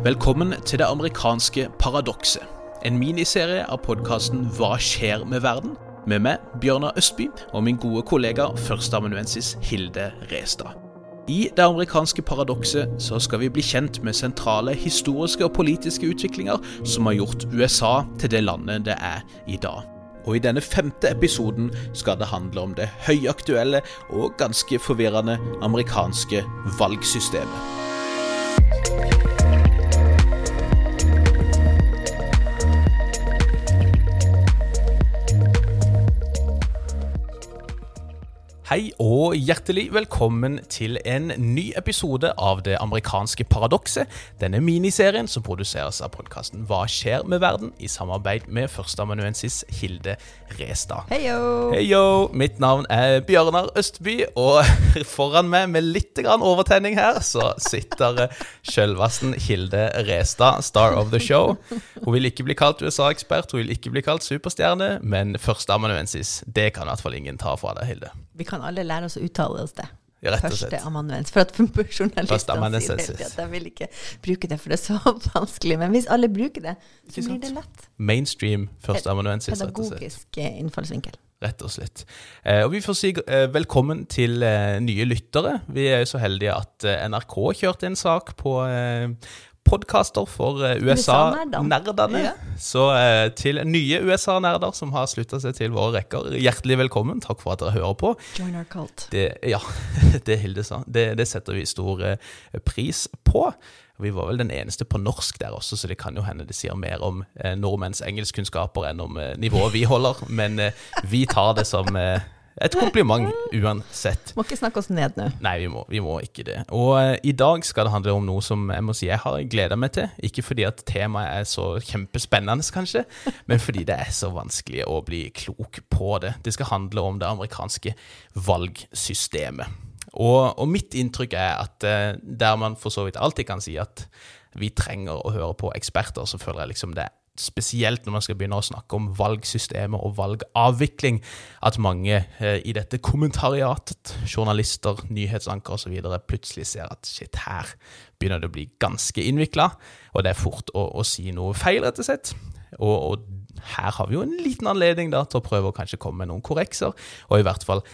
Velkommen til det amerikanske paradokset. En miniserie av podkasten Hva skjer med verden? Med meg, Bjørnar Østby, og min gode kollega førsteamanuensis Hilde Restad. I det amerikanske paradokset så skal vi bli kjent med sentrale historiske og politiske utviklinger som har gjort USA til det landet det er i dag. Og i denne femte episoden skal det handle om det høyaktuelle og ganske forvirrende amerikanske valgsystemet. Hei og hjertelig velkommen til en ny episode av Det amerikanske paradokset. Denne miniserien som produseres av podkasten Hva skjer med verden? i samarbeid med førsteamanuensis Hilde Restad. Heyo! Heyo! Mitt navn er Bjørnar Østby, og foran meg med litt overtenning her, så sitter sjølvasten Hilde Restad, star of the show. Hun vil ikke bli kalt USA-ekspert, hun vil ikke bli kalt superstjerne, men førsteamanuensis, det kan i hvert fall ingen ta fra deg, Hilde. Vi kan alle lære oss å uttale oss det. Ja, rett og Første slett. amanuens. For at journalistene sier at de vil ikke bruke det, for det er så vanskelig. Men hvis alle bruker det, så blir det lett. Mainstream førsteamanuensis, rett og slett. Pedagogisk eh, innfallsvinkel. Rett og slett. Eh, og vi får si eh, velkommen til eh, nye lyttere. Vi er jo så heldige at eh, NRK kjørte en sak på eh, podkaster for eh, USA-nerdene. Ja. Så eh, til nye USA-nerder som har slutta seg til våre rekker, hjertelig velkommen. Takk for at dere hører på. Join our cult. Det, ja, det Hilde sa. Det, det setter vi stor eh, pris på. Vi var vel den eneste på norsk der også, så det kan jo hende det sier mer om eh, nordmenns engelskkunnskaper enn om eh, nivået vi holder. Men eh, vi tar det som eh, et kompliment uansett. Må ikke snakke oss ned nå. Nei, vi må, vi må ikke det. Og uh, i dag skal det handle om noe som jeg må si jeg har gleda meg til. Ikke fordi at temaet er så kjempespennende, kanskje, men fordi det er så vanskelig å bli klok på det. Det skal handle om det amerikanske valgsystemet. Og, og mitt inntrykk er at uh, der man for så vidt alltid kan si at vi trenger å høre på eksperter, så føler jeg liksom det er spesielt når man skal begynne å snakke om valgsystemet og valgavvikling, at mange eh, i dette kommentariatet, journalister, nyhetsankere osv., plutselig ser at shit, her begynner det å bli ganske innvikla, og det er fort å, å si noe feil, rett og slett. Og, og her har vi jo en liten anledning da, til å prøve å kanskje komme med noen korrekser, og i hvert fall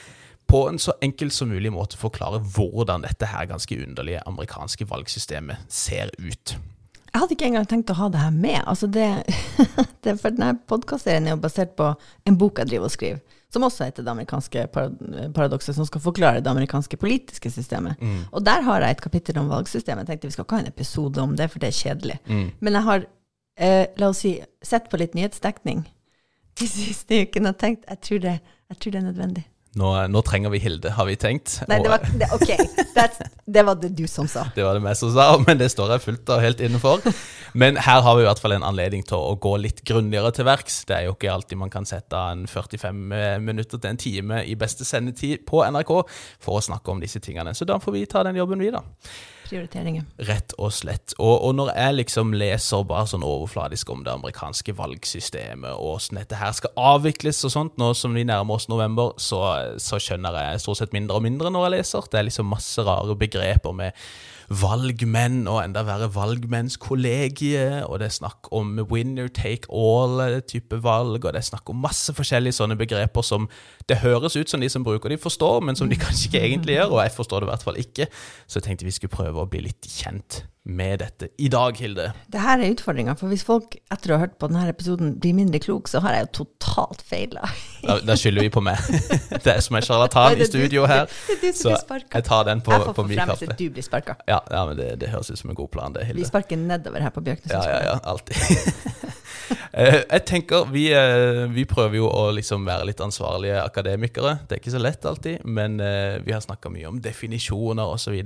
på en så enkel som mulig måte forklare hvordan dette her ganske underlige amerikanske valgsystemet ser ut. Jeg hadde ikke engang tenkt å ha det her med. Altså det, det for denne podkastserien er jo basert på en bok jeg driver og skriver, som også heter Det amerikanske paradokset, som skal forklare det amerikanske politiske systemet. Og der har jeg et kapittel om valgsystemet. Jeg tenkte vi skal ikke ha en episode om det, for det er kjedelig. Men jeg har, eh, la oss si, sett på litt nyhetsdekning de siste ukene og tenkt jeg tror det, jeg tror det er nødvendig. Nå, nå trenger vi Hilde, har vi tenkt. Nei, det var, det, ok, det var det du som sa. Det var det meg som sa, men det står jeg fullt og helt innenfor. Men her har vi i hvert fall en anledning til å gå litt grundigere til verks. Det er jo ikke alltid man kan sette en 45 minutter til en time i beste sendetid på NRK for å snakke om disse tingene. Så da får vi ta den jobben, vi, da. Prioriteringer. Rett og slett. Og, og når jeg liksom leser bare sånn overfladisk om det amerikanske valgsystemet, og åssen dette her skal avvikles og sånt, nå som vi nærmer oss november, så, så skjønner jeg stort sett mindre og mindre når jeg leser. Det er liksom masse rare begreper med valgmenn, og enda verre valgmennskollegiet, og det er snakk om winner take all-type valg, og det er snakk om masse forskjellige sånne begreper som det høres ut som de som bruker de forstår, men som de kanskje ikke egentlig gjør, og jeg forstår det i hvert fall ikke. Så jeg tenkte vi skulle prøve å bli litt kjent med dette i dag, Hilde. Det her er utfordringa, for hvis folk etter å ha hørt på denne episoden blir mindre klok, så har jeg jo totalt feila. Da, da skylder vi på meg. Det er som en sjarlatan i studio her. Det du som Så jeg tar den på, Jeg får på min kappe. du blir sparka. Ja, ja men det, det høres ut som en god plan, det, Hilde. Vi sparker nedover her på Bjørknes Ja, ja, ja, alltid. Eh, jeg tenker, vi, eh, vi prøver jo å liksom være litt ansvarlige akademikere. Det er ikke så lett alltid, men eh, vi har snakka mye om definisjoner osv.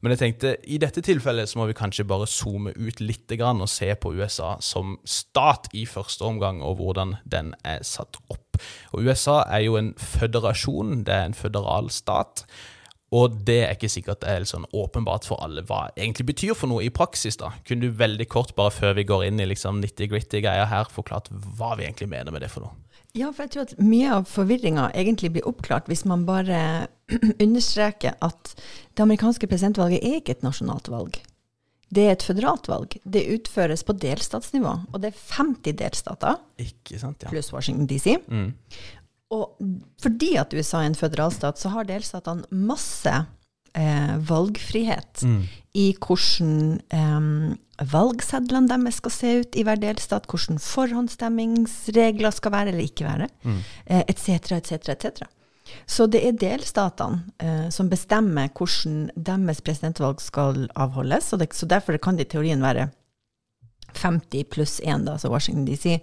Men jeg tenkte, i dette tilfellet så må vi kanskje bare zoome ut litt og se på USA som stat i første omgang, og hvordan den er satt opp. Og USA er jo en føderasjon, det er en føderal stat. Og det er ikke sikkert det er sånn åpenbart for alle hva det egentlig betyr for noe i praksis. da. Kunne du veldig kort, bare før vi går inn i liksom nitty-gritty greier her, forklart hva vi egentlig mener med det for noe? Ja, for jeg tror at mye av forvirringa egentlig blir oppklart hvis man bare understreker at det amerikanske presidentvalget er ikke et nasjonalt valg. det er et føderalt valg. Det utføres på delstatsnivå, og det er 50 delstater Ikke sant, ja. pluss Washington DC. Mm. Og fordi at USA er en føderalstat, så har delstatene masse eh, valgfrihet Mm. i hvordan eh, valgsedlene deres skal se ut i hver delstat, hvordan forhåndsstemmingsregler skal være eller ikke være, Mm. etc., etc., etc. Så det er delstatene eh, som bestemmer hvordan deres presidentvalg skal avholdes, det, så derfor kan det i teorien være 50 pluss 1, da, altså Washington DC,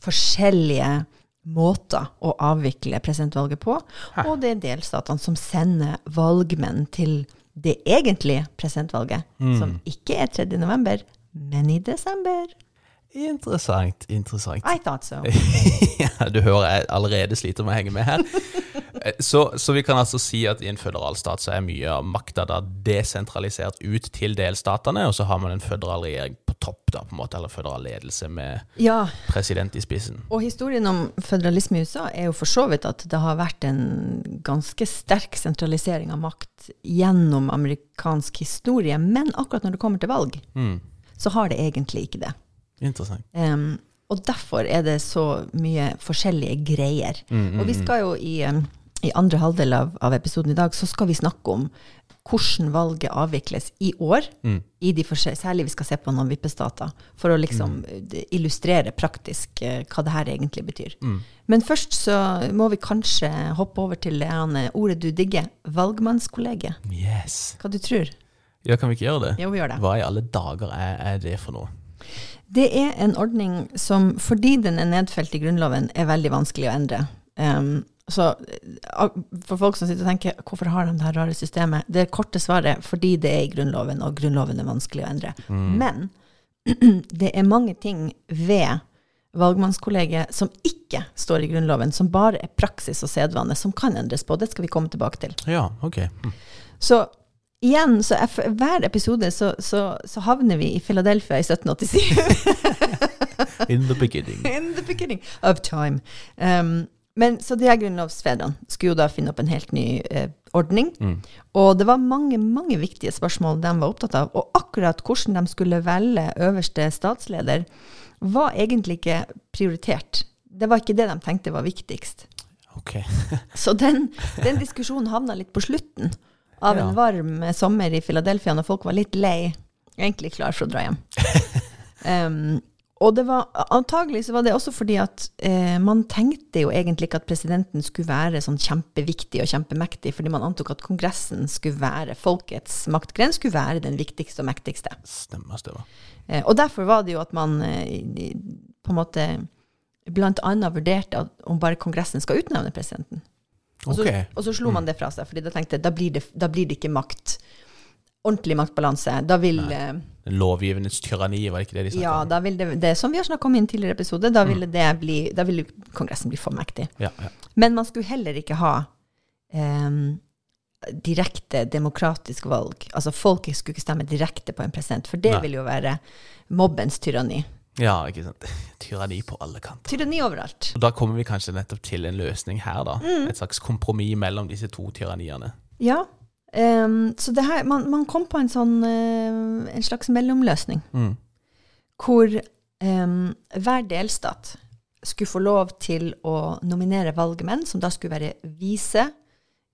forskjellige måter å avvikle presidentvalget på. Og det er delstatene som sender valgmenn til det egentlige presidentvalget, som ikke er 3. november, men i desember. Interessant, interessant. I thought so. ja, du hører jeg allerede sliter med å henge med her. Eh, Så, så vi kan altså si at i en føderal stat så er mye av makta da desentralisert ut til delstatene, og så har man en føderal regjering på topp, da, på en måte, eller føderal ledelse med Ja, president i spissen. og historien om føderalisme i USA er jo for så vidt at det har vært en ganske sterk sentralisering av makt gjennom amerikansk historie, men akkurat når det kommer til valg, Mm. så har det egentlig ikke det. Interessant. Um, og derfor er det så mye forskjellige greier. Mm, og vi skal jo i, em, i andre halvdel av, av episoden i dag, så skal vi snakke om hvordan valget avvikles i år. Mm. I de særlig vi skal se på noen vippestater, for å liksom mm. illustrere praktisk eh, hva det her egentlig betyr. Mm. Men først så må vi kanskje hoppe over til det ordet du digger, valgmannskollegiet. Yes. Hva du tror? Ja, kan vi ikke gjøre det? Jo, vi gjør det. Hva i alle dager er, er det for noe? Det er en ordning som, fordi den er nedfelt i Grunnloven, er veldig vanskelig å endre. Em, så eh, for folk som sitter og tenker hvorfor har de det her rare systemet, det korte svaret fordi det er i Grunnloven, og Grunnloven er vanskelig å endre. Men det er mange ting ved valgmannskollegiet som ikke står i Grunnloven, som bare er praksis og sedvane, som kan endres på. Det skal vi komme tilbake til. Ja, ok. Mm. Så igjen, så for hver episode så, så, så havner vi i Philadelphia i 1787. In the beginning. In the beginning of time. Um, men så de her grunnlovsfedrene skulle jo da finne opp en helt ny eh, ordning. Og det var mange, mange viktige spørsmål de var opptatt av. Og akkurat hvordan de skulle velge øverste statsleder, var egentlig ikke prioritert. Det var ikke det de tenkte var viktigst. Ok. Så den, den diskusjonen havna litt på slutten av Ja. en varm sommer i Philadelphia, når folk var litt lei, egentlig klar for å dra hjem. Um, og det var, antagelig så var det også fordi at eh, man tenkte jo egentlig ikke at presidenten skulle være sånn kjempeviktig og kjempemektig, fordi man antok at kongressen skulle være, folkets maktgren skulle være den viktigste og mektigste. Stemmer, stemmer. Eh, og derfor var det jo at man eh, på en måte blant annet vurderte at, om bare kongressen skal utnevne presidenten. Og så, okay. og så slo man det fra seg, fordi da tenkte da blir det, da blir det ikke makt. Ordentlig maktbalanse. Da vil, eh, Lovgivernes tyranni, var det ikke det de snakket ja, om? da vil det, det som vi har snakka om i en tidligere episode, da ville, det bli, da ville Kongressen bli for mektig. Ja, ja. Men man skulle heller ikke ha um, direkte demokratisk valg. Altså folket skulle ikke stemme direkte på en president, for det Nei. vil jo være mobbens tyranni. ja, ikke sant. Tyranni på alle kanter. Tyranni overalt. Da kommer vi kanskje nettopp til en løsning her, da. Mm. Et slags kompromiss mellom disse to tyranniene. Ja. Em, så det her, man, man kom på en sånn uh, en slags mellomløsning, Mm. hvor um, hver delstat skulle få lov til å nominere valgmenn, som da skulle være vise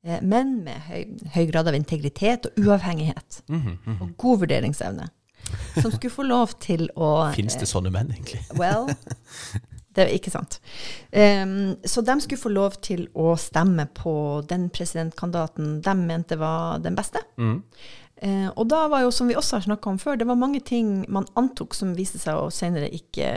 eh, menn med høy, høy grad av integritet og uavhengighet, Mhm, mhm. og god vurderingsevne, som skulle få lov til å Fins det sånne menn, egentlig? Well, det ikke sant. Um, så de skulle få lov til å stemme på den presidentkandidaten de mente var den beste. Mm. Uh, og da var jo, som vi også har snakka om før, det var mange ting man antok som viste seg å senere ikke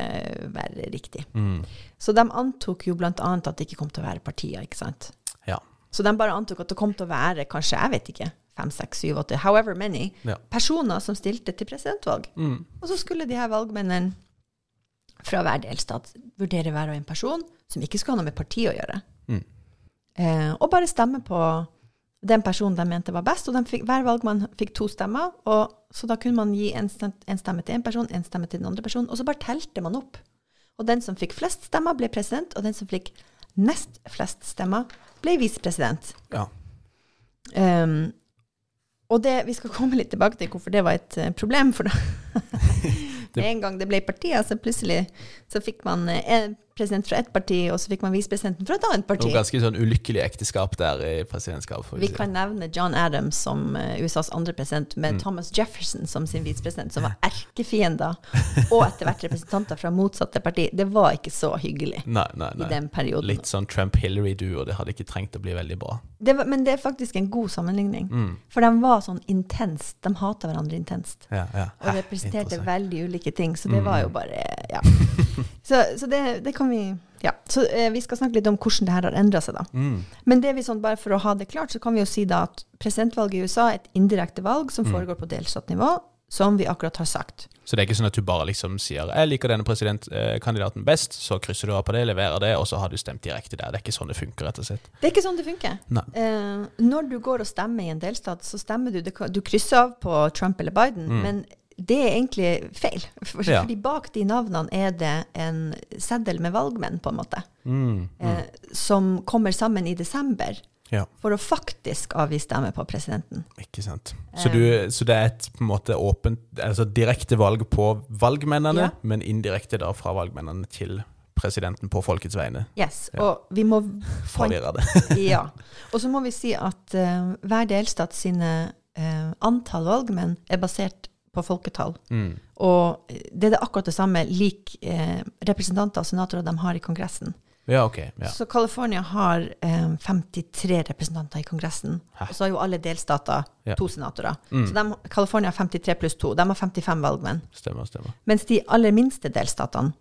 være riktig. Mm. Så de antok jo annet at det ikke kom til å være partier, ikke sant. Ja. Så de bare antok at det kom til å være kanskje, jeg vet ikke, fem, seks, syv, åtte, however many, Ja. personer som stilte til presidentvalg. Mm. Og så skulle de her valgmennene fra hver delstat vurdere hver og en person som ikke skulle ha noe med partiet å gjøre. Mm. Eh, og bare stemme på den personen de mente var best. Og fikk, hver valgmann fikk to stemmer, og, så da kunne man gi en, stem- en stemme til en person, en stemme til den andre personen, og så bare telte man opp. Og den som fikk flest stemmer, ble president, og den som fikk nest flest stemmer, ble visepresident. ja. Um, Og det, vi skal komme litt tilbake til hvorfor det var et eh, problem. For da Med en gang det ble partier, så plutselig så fikk man eh, president fra ett parti, og så fikk man visepresidenten fra et annet parti. Noe ganske sånn ulykkelig ekteskap der i presidentskapet. Vi si. kan nevne John Adams som eh, USAs andre president, med Mm. Thomas Jefferson som sin visepresident, som var erkefiender, og etter hvert representanter fra motsatte parti. Det var ikke så hyggelig Nei, nei, i den perioden. Litt sånn Trump-Hillary-duo. Det hadde ikke trengt å bli veldig bra. Det var, men det er faktisk en god sammenligning. Mm. For de var sånn intenst. De hata hverandre intenst. Ja, ja. Og representerte veldig ulike ting, så det Mm. var jo bare Ja. Så, så det, det kan vi Ja. Så eh, vi skal snakke litt om hvordan det her har endra seg, da. Mm. Men det vi sånn, bare for å ha det klart, så kan vi jo si da at presidentvalget i USA er et indirekte valg som Mm. foregår på delstatnivå, som vi akkurat har sagt. Så det er ikke sånn at du bare liksom sier 'jeg liker denne presidentkandidaten best', så krysser du av på det, leverer det, og så har du stemt direkte der. Det er ikke sånn det funker, rett og slett. Det er ikke sånn det funker. Eh, når du går og stemmer i en delstat, så stemmer du Du krysser av på Trump eller Biden, men det er egentlig feil. For, Mm. Ja. Fordi bak de navnene er det en seddel med valgmenn, på en måte, Mm. eh, som kommer sammen i desember Ja, for å faktisk avgi stemme på presidenten. ikke sant. Så, du, så det er et på en måte åpent, altså direkte valg på valgmennene, Ja. men indirekte da fra valgmennene til presidenten på folkets vegne. Yes, Ja. og vi må Forvirre det. Ja. Og så må vi si at uh, hver delstat sine uh, antall valgmenn er basert på folketall. Mm. Og det er det akkurat det samme lik eh, representanter og senatorer de har i Kongressen. Ja, ok. Ja. Så California har eh, 53 representanter i Kongressen. Hæ? Og så har jo alle delstater Ja. to senatorer. Mm. Så de, California har 53 pluss 2. De har 55 valgmenn. Stemmer, stemmer. Mens de aller minste delstatene,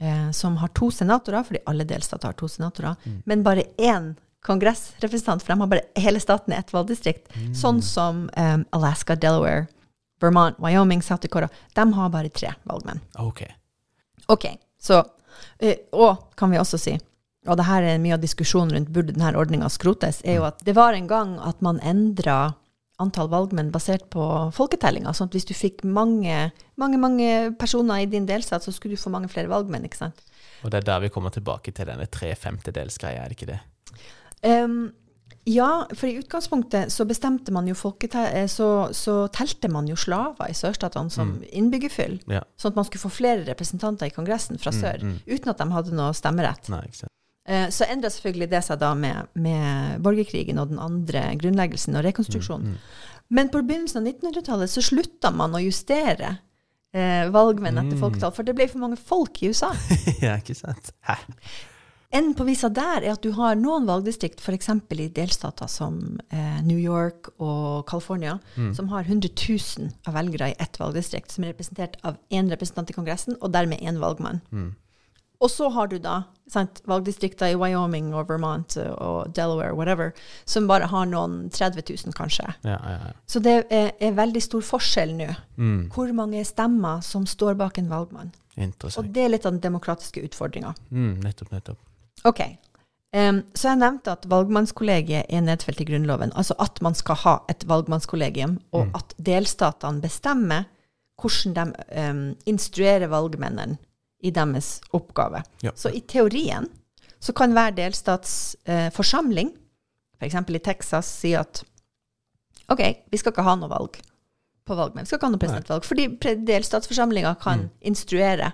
eh, som har to senatorer, fordi alle delstater har to senatorer, Mm. men bare én kongressrepresentant, for de har bare hele staten i ett valgdistrikt, Mm. sånn som eh, Alaska, Delaware, Vermont, Wyoming, South Dakota, de har bare tre valgmenn. Ok. Ok, så eh, Og kan vi også si, og det her er mye av diskusjonen rundt burde denne ordninga skrotes, er jo at det var en gang at man endra antall valgmenn basert på folketellinga. Sånn at hvis du fikk mange, mange, mange personer i din delstat, så skulle du få mange flere valgmenn, ikke sant? Og det er der vi kommer tilbake til denne tre femtedelsgreia, er det ikke det? Ehm, ja, for i utgangspunktet så bestemte man jo folkete eh, så, så telte man jo slaver i sørstatene som innbyggerfyll. Ja. Sånn at man skulle få flere representanter i Kongressen fra sør, uten at de hadde noe stemmerett. Nei, ikke sant. Eh, Så endra selvfølgelig det seg da med, med borgerkrigen og den andre grunnleggelsen og rekonstruksjonen. Men på begynnelsen av 1900-tallet så slutta man å justere eh, valgmenn etter folketall, for det ble for mange folk i USA. ja, ikke sant? Hæ? Enden på visa der er at du har noen valgdistrikt, f.eks. i delstater som eh, New York og California, som har 100 000 av velgere i ett valgdistrikt, som er representert av én representant i Kongressen, og dermed én valgmann. Og så har du da sant, valgdistrikter i Wyoming og Vermont og Delaware, whatever, som bare har noen 30 000, kanskje. Ja, ja, ja. Så det er, er veldig stor forskjell nå. Mm. Hvor mange stemmer som står bak en valgmann. Og det er litt av den demokratiske utfordringa. Mm, nettopp, nettopp. Ok. Um, så jeg nevnte at valgmannskollegiet er nedfelt i Grunnloven. Altså at man skal ha et valgmannskollegium, og at delstatene bestemmer hvordan de um, instruerer valgmennene i deres oppgave. Ja. Så i teorien så kan hver delstatsforsamling, uh, forsamling, f.eks. i Texas, si at OK, vi skal ikke ha noe valg på valgmenn. Vi skal ikke ha noe presidentvalg. Fordi delstatsforsamlinga kan instruere.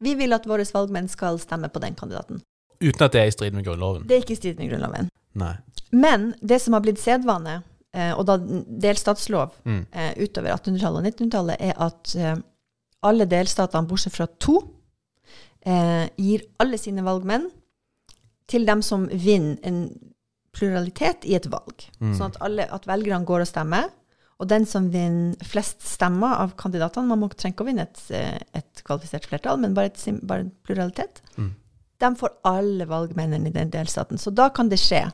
Vi vil at våre valgmenn skal stemme på den kandidaten. Uten at det er i strid med Grunnloven. Det er ikke i strid med Grunnloven. Nei. Men det som har blitt sedvane, eh, og da delstatslov Mm. eh, utover 1800-tallet og 1900-tallet, er at eh, alle delstatene, bortsett fra to, gir alle sine valgmenn til dem som vinner en pluralitet i et valg. Sånn at, alle, at velgerne går og stemmer, og den som vinner flest stemmer av kandidatene Man må trenger ikke å vinne et, et kvalifisert flertall, men bare, et, bare en pluralitet. De får alle valgmennene i den delstaten. Så da kan det skje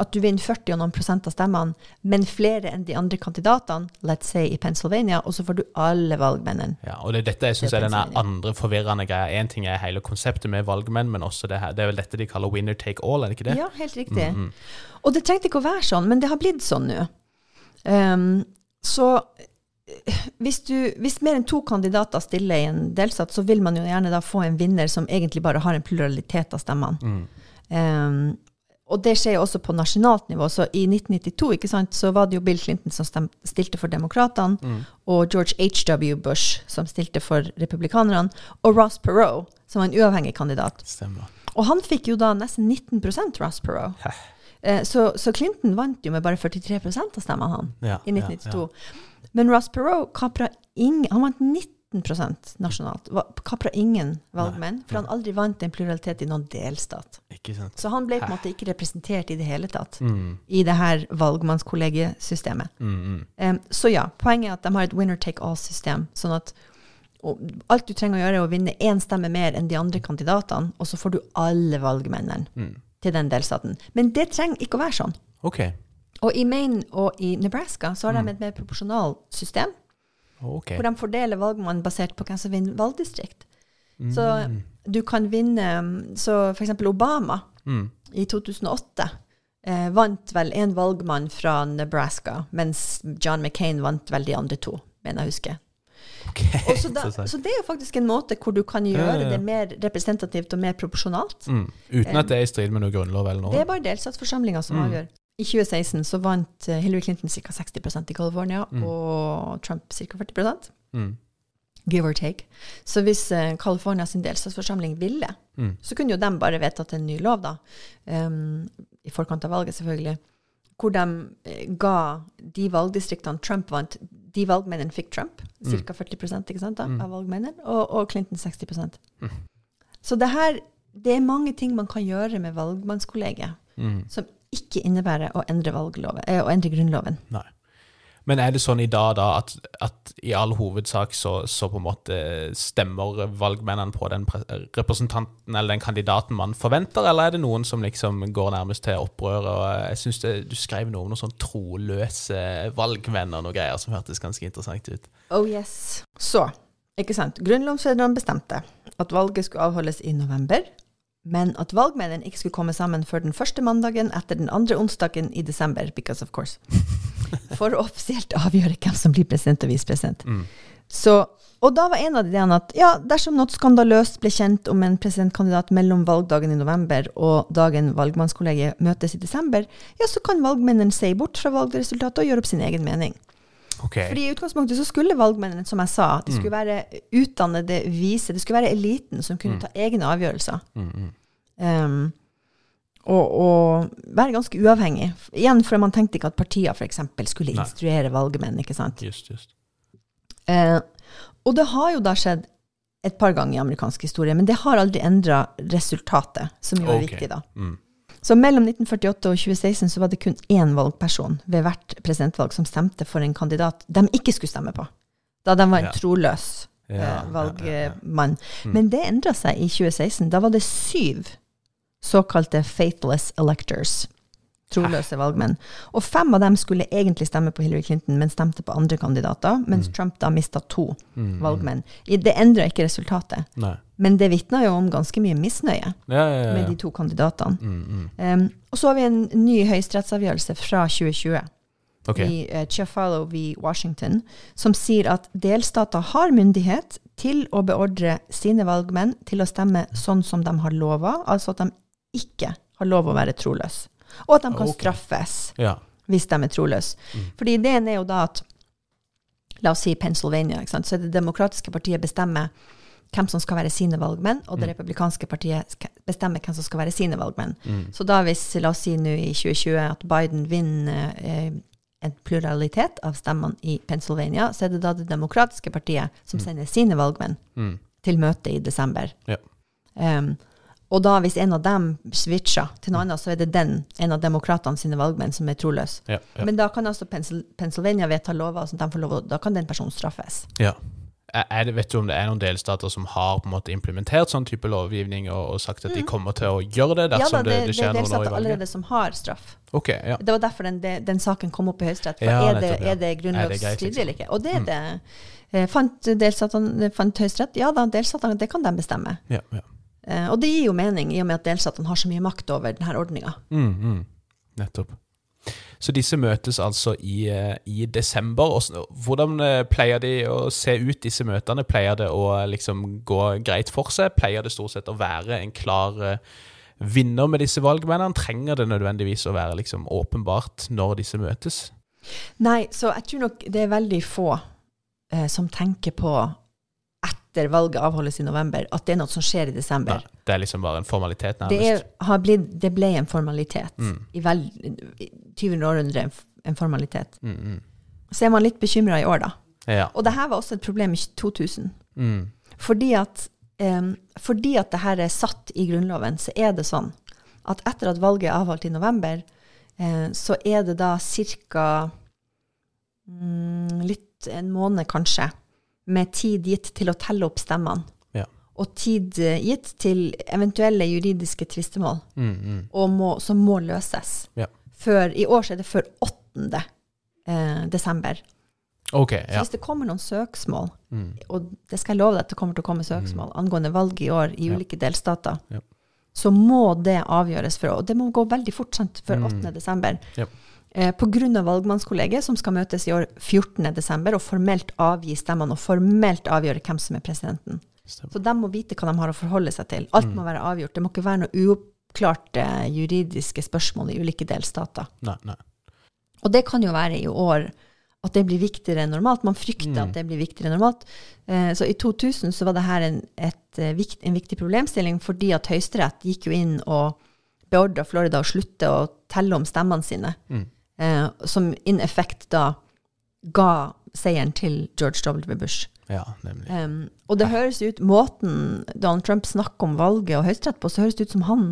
at du vinner 40 og noen prosent av stemmene, men flere enn de andre kandidatene, let's say i Pennsylvania, og så får du alle valgmennene. Ja, og det er dette jeg syns er denne den andre forvirrende greia. Én ting er hele konseptet med valgmenn, men også det her. Det er vel dette de kaller winner take all, er det ikke det? Ja, helt riktig. Og det trengte ikke å være sånn, men det har blitt sånn nå. Um, så hvis, du, hvis mer enn to kandidater stiller i en delstat, så vil man jo gjerne da få en vinner som egentlig bare har en pluralitet av stemmene. Um, Og det skjer jo også på nasjonalt nivå. Så i 1992 ikke sant, så var det jo Bill Clinton som stem, stilte for demokratene, og George H.W. Bush som stilte for republikanerne, og Ross Perot som var en uavhengig kandidat. Stemmer. Og han fikk jo da nesten 19% Ross Perot. Eh, så, så Clinton vant jo med bare 43% av stemmene han Ja, i 1992. ja, Men Ross Perot kapra ingen Han vant 19% nasjonalt. Kapra ingen valgmenn, for han aldri vant en pluralitet i noen delstat. Ikke sant. Så han ble på en måte ikke representert i det hele tatt Mm, i det her valgmannskollegiesystemet. mm, mm. Um, så ja, poenget er at de har et winner take all-system. sånn at alt du trenger å gjøre, er å vinne én stemme mer enn de andre kandidatene, og så får du alle valgmennene Mm. til den delstaten. Men det trenger ikke å være sånn. OK. Og i Maine og i Nebraska så har Mm. de et mer proporsjonalt system, Okay. hvor de fordeler valgmannen basert på hvem som vinner valgdistrikt. Mm. Så du kan vinne Så for eksempel Obama Mm. i 2008 eh, vant vel en valgmann fra Nebraska, mens John McCain vant vel de andre to, mener jeg husker. Ok, Og så, da, så det er jo faktisk en måte hvor du kan gjøre ja, ja. det mer representativt og mer proporsjonalt. Mm. Uten at det er i strid med noe grunnlov eller noe? Det er bare delstatsforsamlinga som Mm. avgjør. I 2016 så vant eh, Hillary Clinton ca. 60% i California, Mm. og Trump ca. 40 Mm. give or take. Så hvis eh, California sin delstatsforsamling ville, Mm. så kunne jo de bare vedtatt en ny lov, da, um, i forkant av valget selvfølgelig, hvor de eh, ga de valgdistriktene Trump vant, de valgmennene fikk Trump, Mm. ca. 40 ikke sant, da, Mm. av valgmennene, og, og Clinton 60 Mm. Så det her, det er mange ting man kan gjøre med valgmannskollegiet Mm. som ikke innebærer å endre, eh, å endre grunnloven. Nei. Men er det sånn i dag da at, at i all hovedsak så, så på en måte stemmer valgmennene på den representanten eller den kandidaten man forventer, eller er det noen som liksom går nærmest til opprør? og Jeg synes det, Du skrev noe om noen sånn troløse valgvenner og noe greier som hørtes ganske interessant ut. Oh yes. Så, ikke sant. Grunnlovsfedrene bestemte at valget skulle avholdes i november, men at valgmennene ikke skulle komme sammen før den første mandagen etter den andre onsdagen i desember, because of course. For å offisielt avgjøre hvem som blir president og visepresident. Mm. Så, og da var en av ideene at ja, dersom noe skandaløst ble kjent om en presidentkandidat mellom valgdagen i november og dagen valgmannskollegiet møtes i desember, ja, så kan valgmennene si bort fra valgresultatet og gjøre opp sin egen mening. Ok. Fordi i utgangspunktet så skulle valgmennene, som jeg sa, de skulle Mm. være utdannede, vise, det skulle være eliten som kunne Mm. ta egne avgjørelser. Mm. Um, og, og være ganske uavhengig. Igjen, for man tenkte ikke at partier eksempel skulle Nei. instruere valgmenn, ikke sant. Just, just. Uh, og det har jo da skjedd et par ganger i amerikansk historie, men det har aldri endra resultatet, som jo er okay. viktig, da. Mm. Så mellom 1948 og 2016 så var det kun én valgperson ved hvert presidentvalg som stemte for en kandidat de ikke skulle stemme på. Da de var en Ja. troløs Ja, eh, ja, ja, valgmann. Mm. Men det endra seg i 2016. Da var det syv såkalte faithless electors. Troløse valgmenn. Og fem av dem skulle egentlig stemme på Hillary Clinton, men stemte på andre kandidater, mens Mm. Trump da mista to Mm, mm. valgmenn. Det endra ikke resultatet, Nei. Men det vitner jo om ganske mye misnøye Ja, ja, ja. med de to kandidatene. Mm, mm. Um, og så har vi en ny høyesterettsavgjørelse fra 2020 okay. i uh, Chiafalo v. Washington, som sier at delstater har myndighet til å beordre sine valgmenn til å stemme sånn som de har lova, altså at de ikke har lov å være troløse. Og at de kan okay. straffes Ja. hvis de er troløse. Mm. Fordi ideen er jo da at La oss si Pennsylvania, så det demokratiske partiet bestemmer hvem som skal være sine valgmenn, og det Mm. republikanske partiet bestemmer hvem som skal være sine valgmenn. Mm. Så da hvis, la oss si nå i 2020, at Biden vinner eh, en pluralitet av stemmene i Pennsylvania, så er det da det demokratiske partiet som Mm. sender sine valgmenn Mm. til møte i desember. Ja. Um, og da hvis en av dem switcher til noe annet, så er det den, en av demokratene sine valgmenn, som er troløs. Ja, ja. Men da kan altså Pennsylvania vedta lover, og at de får lov, da kan den personen straffes. Ja. Er er det, vet du om det er noen delstater som har på en måte implementert sånn type lovgivning og, og sagt at de Mm. kommer til å gjøre det Ja dersom da, det, det, det det skjer er noe i delstater valget? allerede som har straff. Okay, ja. Det var derfor den, det- den saken kom opp i Høyesterett. Ja, er, det, nettopp, ja. er det Er det grunnlovsstridig liksom? eller ikke? Og det er Mm. det. Eh, Fant delstatene fant Høyesterett? Ja da, delstatene, det kan de bestemme. ja, ja. Eh, Og det gir jo mening, i og med at delstatene har så mye makt over denne ordninga. Mm, mm. Nettopp. Så disse møtes altså i, eh, i desember. Hvordan eh, pleier de å se ut, disse møtene? Pleier det å liksom gå greit for seg? Pleier det stort sett å være en klar eh, vinner med disse valgmennene? Trenger det nødvendigvis å være liksom åpenbart når disse møtes? Nei, så jeg tror nok det er veldig få eh, som tenker på etter valget avholdes i november, at det er noe som skjer i desember. Nei, det er liksom bare en formalitet, Det, nærmest. har blitt, det ble en formalitet. Mm. I vel, i 20. århundre en formalitet. Mm, mm. Så er man litt bekymra i år, da. Ja. Og det her var også et problem i 2000. Mm. Fordi at, um, fordi at det her er satt i Grunnloven, så er det sånn at etter at valget er avholdt i november, eh, så er det da ca. Mm, litt en måned, kanskje, med tid gitt til å telle opp stemmene. Ja. Og tid eh, gitt til eventuelle juridiske tvistemål Mm, mm. må, som må løses. Ja. Før, I år er det før 8. Eh, desember. OK. Så hvis det kommer noen søksmål, Mm. og det skal jeg love deg at det kommer til å komme søksmål angående valg i år i Ja. ulike delstater, Ja. så må det avgjøres for Og det må gå veldig fort, sant, før Mm. 8. desember. Ja. Eh, av valgmannskollegiet, som skal møtes i år 14. desember, og formelt avgi stemmene og formelt avgjøre hvem som er presidenten. Stemmer. Så de må vite hva de har å forholde seg til. Alt Mm. må være avgjort. Det må ikke være noe uoppklarte juridiske spørsmål i ulike delstater. Nei, nei. Og det kan jo være i år at det blir viktigere enn normalt. Man frykter Mm. at det blir viktigere enn normalt. Eh, så i 2000 så var det her en, et, eh, en viktig problemstilling fordi at Høyesterett gikk jo inn og beordra Florida å slutte å telle om stemmene sine, Mm. Eh, som in effekt da ga seieren til George W. Bush. Ja, nemlig. Um, og det høres ut, måten Donald Trump snakker om valget og Høyesterett på, så høres det ut som han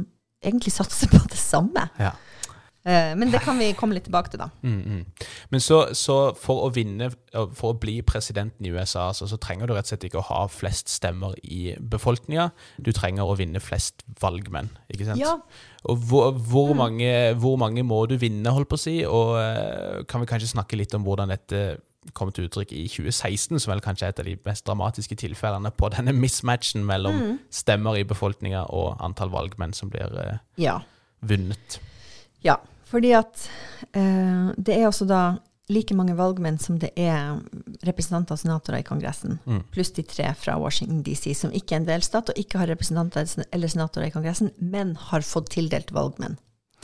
egentlig satser på det samme. Ja. Eh, men det kan vi komme litt tilbake til, da. Mm, mm. Men så, så for å vinne, for å bli presidenten i USA, altså, så trenger du rett og slett ikke å ha flest stemmer i befolkninga. Du trenger å vinne flest valgmenn, ikke sant? Ja, Og hvor, hvor, mange, hvor mange må du vinne, holdt på å si? Og eh, kan vi kanskje snakke litt om hvordan dette kom til uttrykk i 2016, som vel kanskje er et av de mest dramatiske tilfellene på denne mismatchen mellom stemmer i befolkninga og antall valgmenn som blir eh, ja. vunnet. Ja, fordi at eh, det er også da like mange valgmenn som det er representanter og senatorer i Kongressen, Mm. pluss de tre fra Washington DC, som ikke er en delstat og ikke har representanter eller senatorer i Kongressen, men har fått tildelt valgmenn.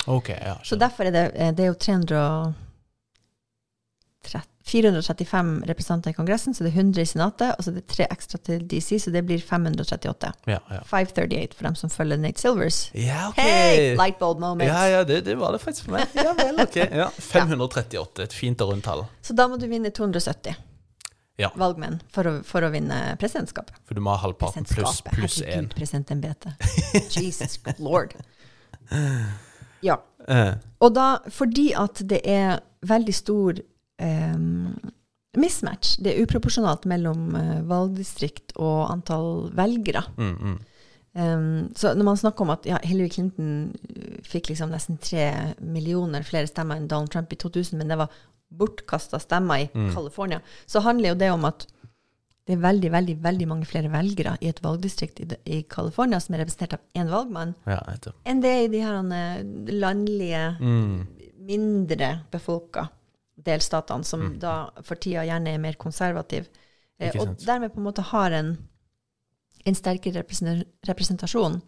Ok, ja. Så derfor er det, eh, det er jo 330 435 representanter i Kongressen, så det er 100 i Senatet, og så er det tre ekstra til DC, så det blir 538. ja, ja. 538 for dem som følger Nate Silvers. Ja, ok. Hey, lightbulb moment. Ja, ja, det, det var det faktisk for meg. Ja vel, ok. Ja, 538, et fint og rundt tall. Så da må du vinne 270 Ja. valgmenn for å, for å vinne presidentskapet. For du må ha halvparten pluss pluss én. presidentembetet. Jesus lord. Ja. Eh, Og da, fordi at det er veldig stor ehm, mismatch, det er uproporsjonalt mellom eh, valgdistrikt og antall velgere. mm, mm. Um, så når man snakker om at ja, Hillary Clinton uh, fikk liksom nesten tre millioner flere stemmer enn Donald Trump i 2000, men det var bortkasta stemmer i Mm. California, så handler jo det om at det er veldig veldig, veldig mange flere velgere i et valgdistrikt i, i California som er representert av én valgmann, Ja, enn det er i de her eh, landlige, Mm. mindre befolka delstatene, som Mm. da for tida gjerne er mer konservative. Eh, og dermed på en måte har en, en sterkere representasjon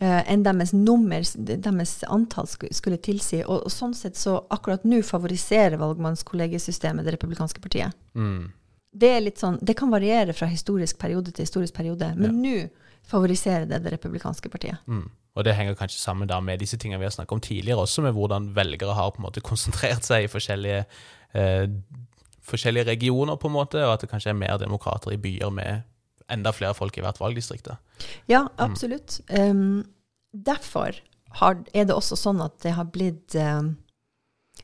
eh, enn deres nummer, deres antall skulle tilsi. Og, og sånn sett så akkurat nå favoriserer valgmannskollegiesystemet det republikanske partiet. Mm. Det sånn, det kan variere fra historisk periode til historisk periode, men nå favoriserer det det republikanske partiet. Mm. Og det henger kanskje sammen da med disse tingene vi har snakket om tidligere, også med hvordan velgere har på en måte konsentrert seg i forskjellige, eh, forskjellige regioner, på en måte, og at det kanskje er mer demokrater i byer med enda flere folk i hvert valgdistrikt. Ja, absolutt. Um, derfor har, er det også sånn at det har blitt um,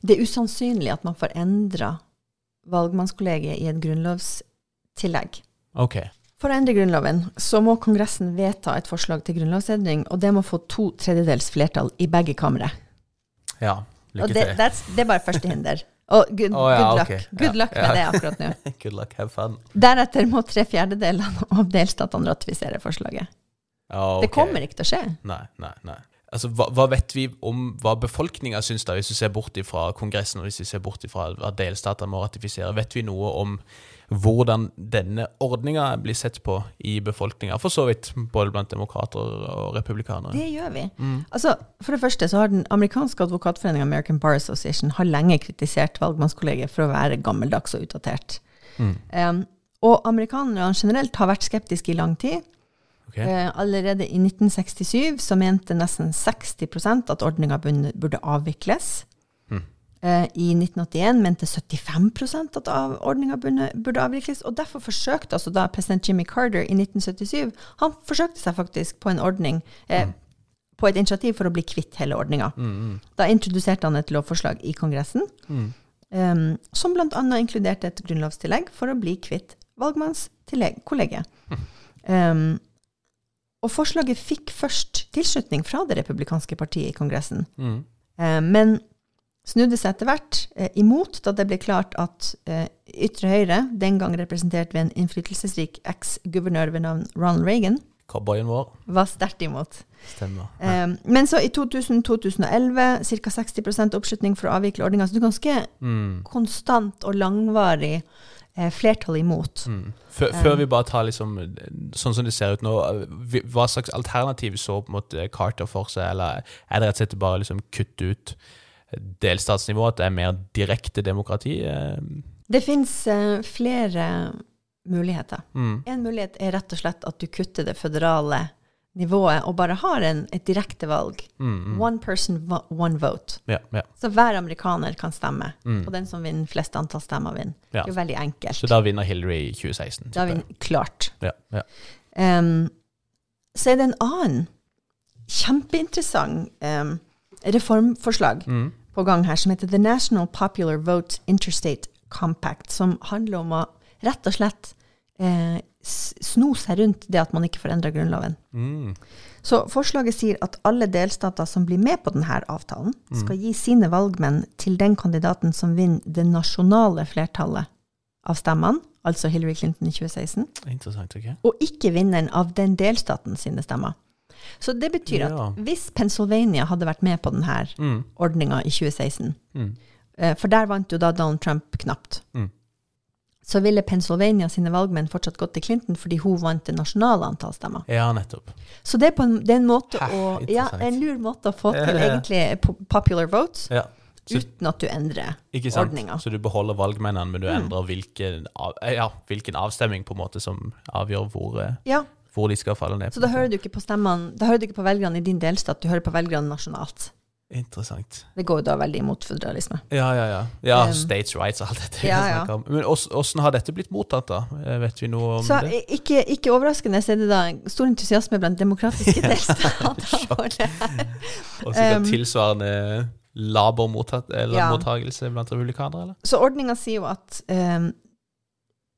Det er usannsynlig at man får endra valgmannskollegiet i et grunnlovstillegg. Ok. For å endre Grunnloven så må Kongressen vedta et forslag til grunnlovsendring, og det må få to tredjedels flertall i begge kamre. Ja, lykke til. Det, det er bare første hinder. Og good, oh, ja, good luck, luck, good Ja, med ja. det akkurat nå. Good luck, have fun. Deretter må tre fjerdedeler av delstatene ratifisere forslaget. Ja, Det kommer ikke til å skje. Nei, nei, nei. Altså, hva, hva vet vi om hva befolkninga syns, da, hvis vi ser bort fra Kongressen og hvis vi ser bort fra hva delstatene må ratifisere? Vet vi noe om hvordan denne ordninga blir sett på i befolkninga, for så vidt både blant demokrater og republikanere? Det gjør vi. Mm. Altså, for det første så har den amerikanske advokatforeninga American Bar Association har lenge kritisert valgmannskollegiet for å være gammeldags og utdatert. Mm. Um, og amerikanerne generelt har vært skeptiske i lang tid. Okay. Uh, allerede i 1967 så mente nesten 60% at ordninga burde avvikles. Mm. Uh, I 1981 mente 75% at ordninga burde, avvikles. Og derfor forsøkte altså da president Jimmy Carter i 1977 Han forsøkte seg faktisk på en ordning eh, mm. på et initiativ for å bli kvitt hele ordninga. Mm, mm. da introduserte han et lovforslag i Kongressen um, som bl.a. inkluderte et grunnlovstillegg for å bli kvitt valgmannskollegiet. Um, og forslaget fikk først tilslutning fra det republikanske partiet i Kongressen, mm. uh, men snudde seg etter hvert eh, imot da det ble klart at eh, ytre høyre, den gang representert ved en innflytelsesrik eks-guvernør ved navn Ronald Reagan, Cowboyen vår. Var sterkt imot. Stemmer. Um, men så i 2000-2011 ca. 60 oppslutning for å avvikle ordninga. Så det er ganske mm. konstant og langvarig eh, flertall imot. Mm. Før, før, vi bare tar liksom, sånn som det ser ut nå, hva slags alternativ så på en måte Carter for seg, eller er det rett og slett bare liksom kutte ut delstatsnivå, at det er mer direkte demokrati? Eh? Det fins uh, flere muligheter. Mm. En mulighet er rett og slett at du kutter det føderale nivået og bare har en, et direktevalg. Mm, mm. One person, one vote. Ja, ja. Så hver amerikaner kan stemme. Mm. Og den som vinner flest antall stemmer, vinner. Ja. Det er jo veldig enkelt. Så da vinner Hillary i 2016? Da vinner Klart. Um, så er det en annen kjempeinteressant um, reformforslag mm. på gang her, som heter The National Popular Vote Interstate Compact, som handler om å rett og slett eh, sno seg rundt det at man ikke får endra Grunnloven. Mm. Så forslaget sier at alle delstater som blir med på denne avtalen, mm. skal gi sine valgmenn til den kandidaten som vinner det nasjonale flertallet av stemmene, altså Hillary Clinton i 2016, okay. og ikke vinneren av den delstaten sine stemmer. Så det betyr ja. at hvis Pennsylvania hadde vært med på denne mm. ordninga i 2016, mm. Eh, for der vant jo da Donald Trump knapt, mm så ville Pennsylvania sine valgmenn fortsatt gått til Clinton fordi hun vant det nasjonale antall stemmer. Ja, nettopp. Så det er, en, det er en, måte Hæ, å, ja, en lur måte å få til egentlig popular votes. Ja. Så, uten at du endrer ordninga. Så du beholder valgmennene, men du mm. endrer hvilken, ja, hvilken, avstemming på en måte som avgjør hvor, eh, ja. Hvor de skal falle ned. Så da hører du ikke på stemmene, da hører du ikke på velgerne i din delstat, du hører på velgerne nasjonalt. Interessant. Det går jo da veldig imot føderalisme. Ja, ja, ja. ja um, states rights og alt dette. Ja, ja. Men hvordan har dette blitt mottatt, da? Eh, vet vi noe om så, det? Ikke, ikke, overraskende så er det da stor entusiasme blant demokratiske delstater for det og sikkert um, tilsvarende laber mottagelse blant republikanere, eller? Så ordninga sier jo at um,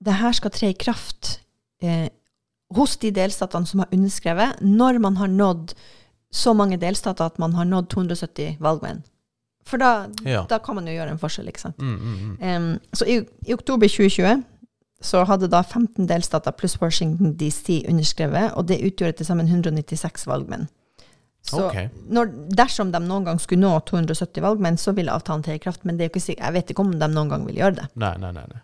det her skal tre i kraft eh, hos de delstatene som har underskrevet, når man har nådd så mange delstater at man har nådd 270 valgmenn. For da, ja. da kan man jo gjøre en forskjell, ikke sant. Mm, mm, mm. Um, så i, i, oktober 2020 så hadde da 15 delstater pluss Washington DC underskrevet, og det utgjorde til sammen 196 valgmenn. Så okay. når, dersom de noen gang skulle nå 270 valgmenn, så ville avtalen tre i kraft, men jeg vet ikke om de noen gang vil gjøre det. Nei, nei, nei, nei.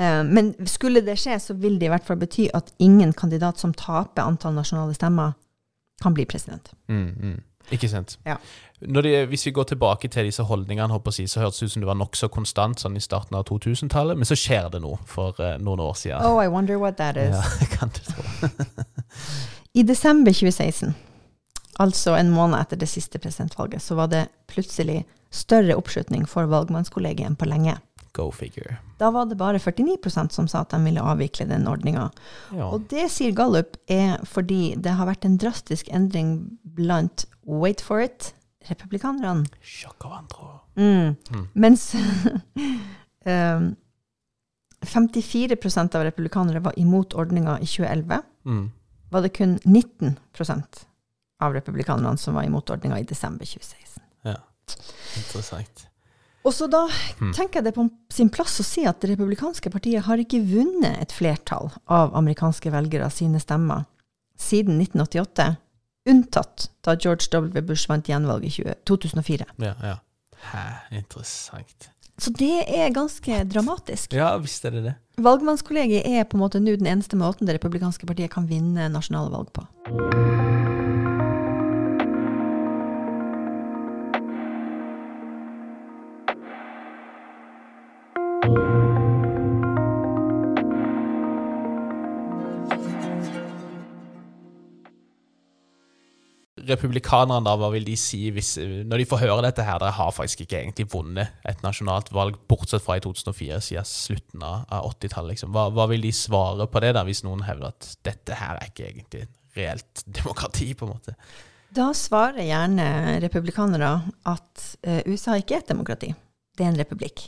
Uh, men skulle det skje, så vil det i hvert fall bety at ingen kandidat som taper antall nasjonale stemmer, kan bli president. Mm, mm. Ikke sant. Ja. De, hvis vi går tilbake til disse holdningene, si, så hørtes det ut som det var nokså konstant sånn i starten av 2000-tallet, men så skjer det noe for uh, noen år siden. Oh, I wonder what that is. Ja, kan du tro. I desember 2016, altså en måned etter det siste presidentvalget, så var det plutselig større oppslutning for valgmannskollegiet enn på lenge. Go figure. Da var det bare 49% som sa at de ville avvikle den ordninga. Ja. Og det, sier Gallup, er fordi det har vært en drastisk endring blant wait for it republikanerne. Sjokk av andre. Mm. Mm. Mens um, 54% av republikanere var imot ordninga i 2011, mm. var det kun 19% av republikanerne som var imot ordninga i desember 2016. Ja, interessant. Og så da hmm. tenker jeg det på sin plass å si at Det republikanske partiet har ikke vunnet et flertall av amerikanske velgere sine stemmer siden 1988. unntatt da George W. Bush vant gjenvalget i 2004. Ja, ja. Hæ, interessant. Så det er ganske dramatisk. Ja, visst er det det. Valgmannskollegiet er på en måte nå den eneste måten det republikanske partiet kan vinne nasjonale valg på. Republikanerne, da, hva vil de si hvis, når de får høre dette her? Dere har faktisk ikke egentlig vunnet et nasjonalt valg, bortsett fra i 2004, siden slutten av 80-tallet. Liksom. Hva, hva, vil de svare på det, da, hvis noen hevder at dette her er ikke egentlig reelt demokrati? på en måte? Da svarer gjerne republikanere at uh, USA ikke er et demokrati, det er en republikk.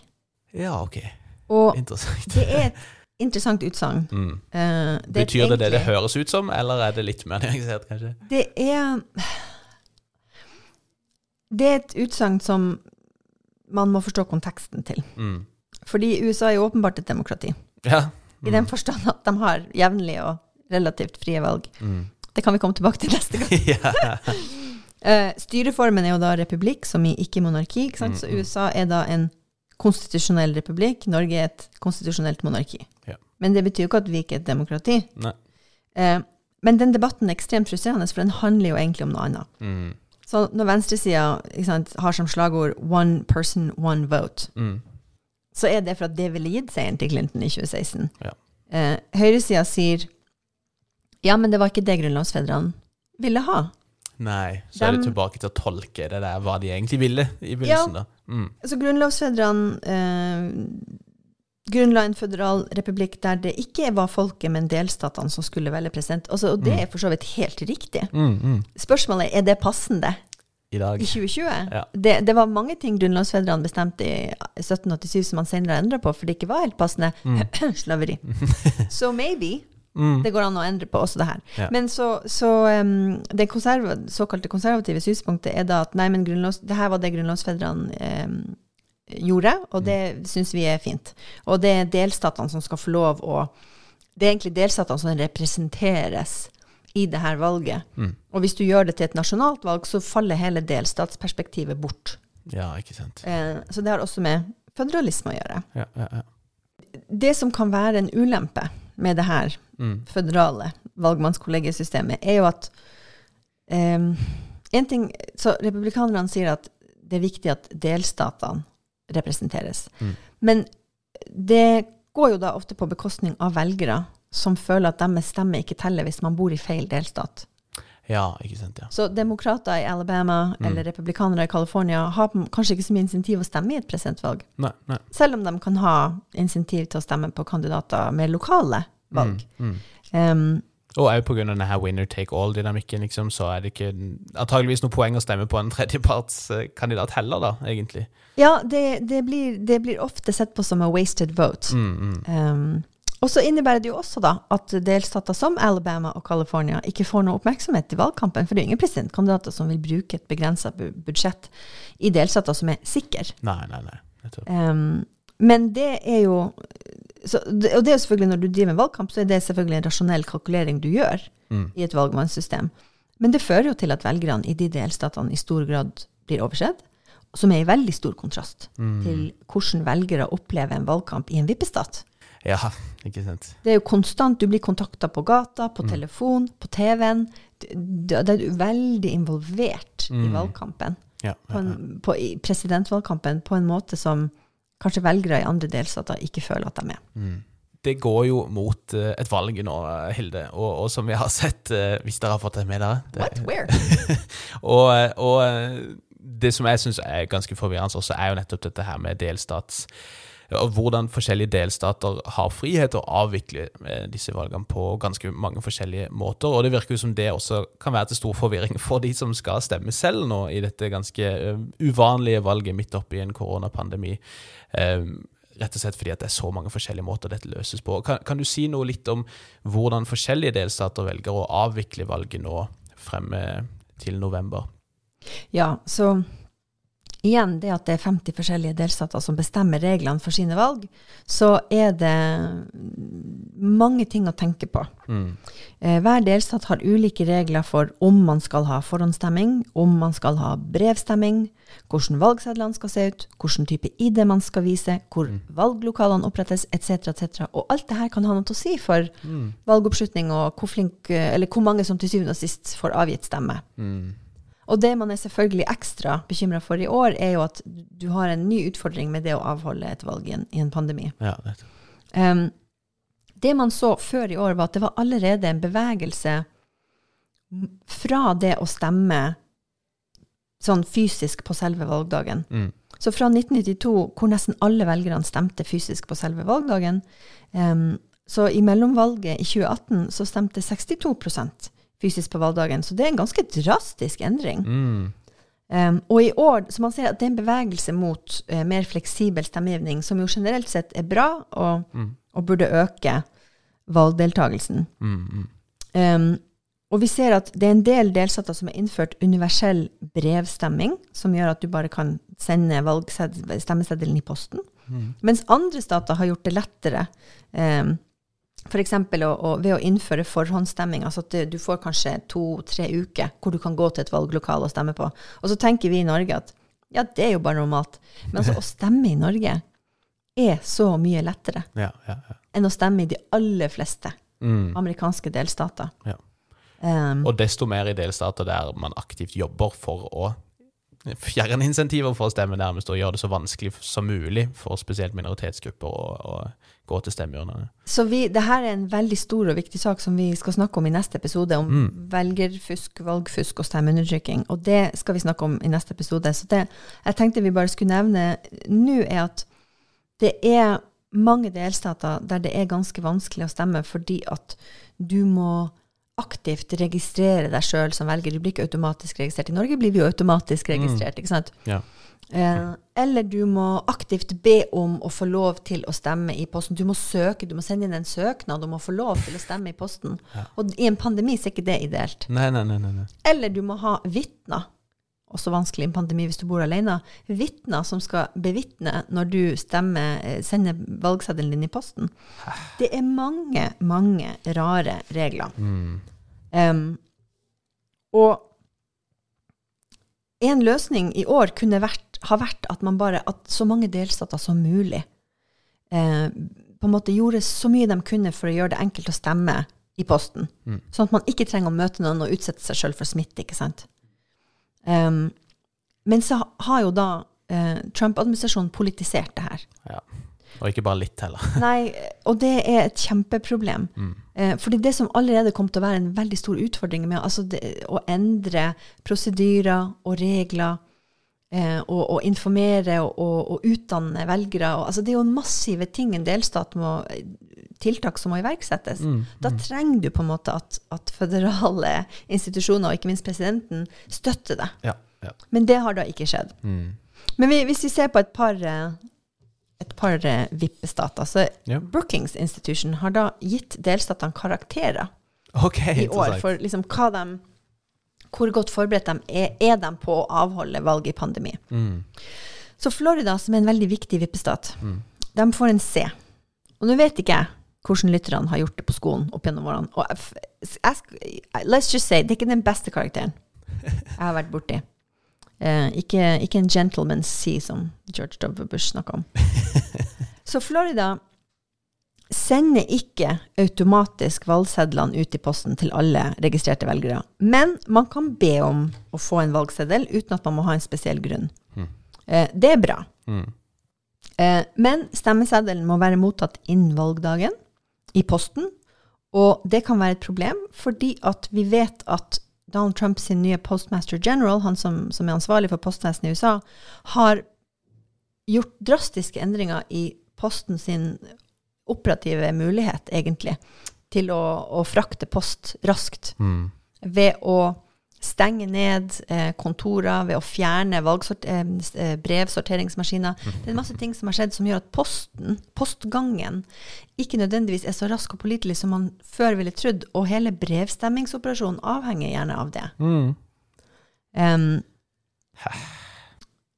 Ja, ok. Og Interessant. det er et interessant utsagn. Mm. Uh, det Betyr det det det høres ut som, eller er det litt mer nyansert, kanskje? Det er Det er et utsagn som man må forstå konteksten til. Mm. Fordi USA er jo åpenbart et demokrati. Ja. Mm. I den forstand at de har jevnlige og relativt frie valg. Mm. Det kan vi komme tilbake til neste gang. uh, styreformen er jo da republikk, som i ikke-monarki. Ikke så mm, USA er da en konstitusjonell republikk. Norge er et konstitusjonelt monarki. Ja. Men det betyr jo ikke at vi ikke er et demokrati. Nei. Eh, men den debatten er ekstremt frustrerende, for den handler jo egentlig om noe annet. Mm. Så når venstresida har som slagord 'one person, one vote', Mm. så er det for at det ville gitt seieren til Clinton i 2016. Ja. Eh, Høyresida sier ja, men det var ikke det grunnlovsfedrene ville ha. Nei, så er det tilbake til å tolke det der hva de egentlig ville i begynnelsen, da. Mm. Altså grunnlovsfedrene eh, grunnla en føderal republikk der det ikke var folket, men delstatene som skulle velge president. Altså, og det Mm. er for så vidt helt riktig. Mm, mm. Spørsmålet er er det passende I dag. i 2020. Ja. Det, det var mange ting grunnlovsfedrene bestemte i 1787 som man senere endra på, for det ikke var helt passende. Slaveri. Så maybe Mm. det går an å endre på også det her. Ja. Men så, så um, det konserva såkalte konservative synspunktet er da at nei, men grunnlovs, det her var det grunnlovsfedrene um, gjorde, og det syns vi er fint. Og det er delstatene som skal få lov å Det er egentlig delstatene som representeres i det her valget. Mm. Og hvis du gjør det til et nasjonalt valg, så faller hele delstatsperspektivet bort. Ja, ikke sant. Uh, så det har også med føderalisme å gjøre. Ja, ja, ja. Det som kan være en ulempe med det her Mm. føderale valgmannskollegiesystemet, er jo at um, en ting, så Republikanerne sier at det er viktig at delstatene representeres. Mm. Men det går jo da ofte på bekostning av velgere som føler at deres stemme ikke teller hvis man bor i feil delstat. ja, ikke sant. Ja. Så demokrater i Alabama Mm. eller republikanere i California har kanskje ikke så mye insentiv å stemme i et presidentvalg. Nei, nei. Selv om de kan ha insentiv til å stemme på kandidater med lokale valg. Mm, mm. Um, Og òg pga. denne winner take all-dynamikken, liksom, så er det ikke antageligvis noe poeng å stemme på en tredjepartskandidat heller, da, egentlig. ja, det, det, blir, det blir ofte sett på som a wasted vote. Mm. Um, og så innebærer det jo også da at delstater som Alabama og California ikke får noe oppmerksomhet i valgkampen, for det er ingen presidentkandidater som vil bruke et begrensa budsjett i delstater som er sikre. Nei, nei, nei. Um, men det er jo så, Og det er jo selvfølgelig når du driver en valgkamp, så er det selvfølgelig en rasjonell kalkulering du gjør Mm. i et valgmannssystem. Men det fører jo til at velgerne i de delstatene i stor grad blir oversett, som er i veldig stor kontrast Mm. til hvordan velgere opplever en valgkamp i en vippestat. Ja, ikke sant. Det er jo konstant, du blir kontakta på gata, Mm. på telefon, på TV-en. Da er du veldig involvert i Mm. valgkampen, Ja, ja, ja, På en, på, i presidentvalgkampen, på en måte som kanskje velgere i andre delstater ikke føler at de er. Mm. Det går jo mot eh, et valg nå, Hilde, og, og som vi har sett, eh, hvis dere har fått det med dere det, What? Where? og, og eh, det som jeg syns er ganske forvirrende også, er jo nettopp dette her med delstats og hvordan forskjellige delstater har frihet til å avvikle eh, disse valgene på ganske mange forskjellige måter. Og det virker jo som det også kan være til stor forvirring for de som skal stemme selv nå i dette ganske eh, uvanlige valget midt oppi en koronapandemi. Eh, rett og slett fordi det er så mange forskjellige måter dette løses på. Kan, kan du si noe litt om hvordan forskjellige delstater velger å avvikle valget nå frem til november? Ja, så igjen det at det er 50 forskjellige delstater som bestemmer reglene for sine valg, så er det mange ting å tenke på. Mm. Eh, hver delstat har ulike regler for om man skal ha forhåndsstemming, om man skal ha brevstemming, hvordan valgsedlene skal se ut, hvilken type ID man skal vise, hvor valglokalene opprettes, etc., etc. Og alt det her kan ha noe å si for valgoppslutning og hvor, flink, eh, eller hvor mange som til syvende og sist får avgitt stemme. Mm. Og det man er selvfølgelig ekstra bekymra for i år, er jo at du har en ny utfordring med det å avholde et valg i en, i en pandemi. Ja, det. Um, det man så før i år, var at det var allerede en bevegelse fra det å stemme sånn fysisk på selve valgdagen. Mm. Så fra 1992, hvor nesten alle velgerne stemte fysisk på selve valgdagen, um, så i mellomvalget i 2018 så stemte 62 fysisk på valgdagen. Så det er en ganske drastisk endring. Mm. Um, og i år, så man ser at det er en bevegelse mot uh, mer fleksibel stemmegivning, som jo generelt sett er bra og, og burde øke valgdeltagelsen. Mm. Mm. Um, og vi ser at det er en del delstater som har innført universell brevstemming, som gjør at du bare kan sende stemmeseddelen i posten. Mens andre stater har gjort det lettere. Um, F.eks. Ved å innføre forhåndsstemming. altså at du får kanskje to-tre uker hvor du kan gå til et valglokale og stemme på. Og så tenker vi i Norge at ja, det er jo bare normalt. Men altså, å stemme i Norge er så mye lettere Ja, ja, ja. enn å stemme i de aller fleste Mm. amerikanske delstater. Ja. Um, Og desto mer i delstater der man aktivt jobber for å fjerne insentiver for å stemme nærmest, og gjøre det så vanskelig som mulig for spesielt minoritetsgrupper å, å gå til stemmeurnene. så vi, det her er en veldig stor og viktig sak som vi skal snakke om i neste episode, om velgerfusk, valgfusk og stemmeundertrykking. Og det skal vi snakke om i neste episode. Så det jeg tenkte vi bare skulle nevne nå, er at det er mange delstater der det er ganske vanskelig å stemme fordi at du må aktivt registrere deg sjøl som velger. Du blir ikke automatisk registrert. I Norge blir vi jo automatisk registrert, ikke sant? Ja. Eh, eller du må aktivt be om å få lov til å stemme i posten. Du må søke, du må sende inn en søknad om å få lov til å stemme i posten. Og i en pandemi så er ikke det ideelt. Nei, nei. nei, nei. Eller du må ha vitner. Også vanskelig i en pandemi hvis du bor alene. Vitner som skal bevitne når du stemmer, eh, sender valgseddelen din i posten. Det er mange, mange rare regler. Em, og en løsning i år kunne vært, ha vært at man bare, at så mange delstater som mulig eh, på en måte gjorde så mye de kunne for å gjøre det enkelt å stemme i posten. Sånn at man ikke trenger å møte noen og utsette seg sjøl for smitte, ikke sant. Em, men så har jo da eh, Trump-administrasjonen politisert det her. Ja. Og ikke bare litt heller. Nei, og det er et kjempeproblem. Eh, fordi det som allerede kom til å være en veldig stor utfordring med altså det, å endre prosedyrer og regler, eh, og, og informere og, og, og utdanne velgere og, altså Det er jo massive ting en delstat må tiltak som må iverksettes. Da trenger du på en måte at, at føderale institusjoner, og ikke minst presidenten, støtter det. Ja, ja. Men det har da ikke skjedd. Mm. Men vi, hvis vi ser på et par, eh, et par eh, vippestater, så Ja. Brookings Institution har da gitt delstatene karakterer okay, i år for liksom hva de, hvor godt forberedt de er, er de på å avholde valg i pandemi. Mm. Så Florida, som er en veldig viktig vippestat, de får en C. Og nå vet ikke jeg hvordan lytterne har gjort det på skolen opp gjennom årene. Og jeg, let's just say, det er ikke den beste karakteren jeg har vært borti. Eh, ikke, ikke en gentleman's sea, som George W. Bush snakka om. Så Florida sender ikke automatisk valgsedlene ut i posten til alle registrerte velgere. Men man kan be om å få en valgseddel uten at man må ha en spesiell grunn. Eh, det er bra. Mm. Eh, men stemmeseddelen må være mottatt innen valgdagen i posten. Og det kan være et problem, fordi at vi vet at Donald Trump sin nye postmaster general, han som, som er ansvarlig for postvesenet i USA, har gjort drastiske endringer i posten sin operative mulighet, egentlig, til å, å frakte post raskt. Mm. Ved å stenge ned eh, kontorer, ved å fjerne eh, eh, brevsorteringsmaskiner. Det er masse ting som har skjedd som gjør at posten, postgangen, ikke nødvendigvis er så rask og pålitelig som man før ville trodd, og hele brevstemmingsoperasjonen avhenger gjerne av det. Mm. Um,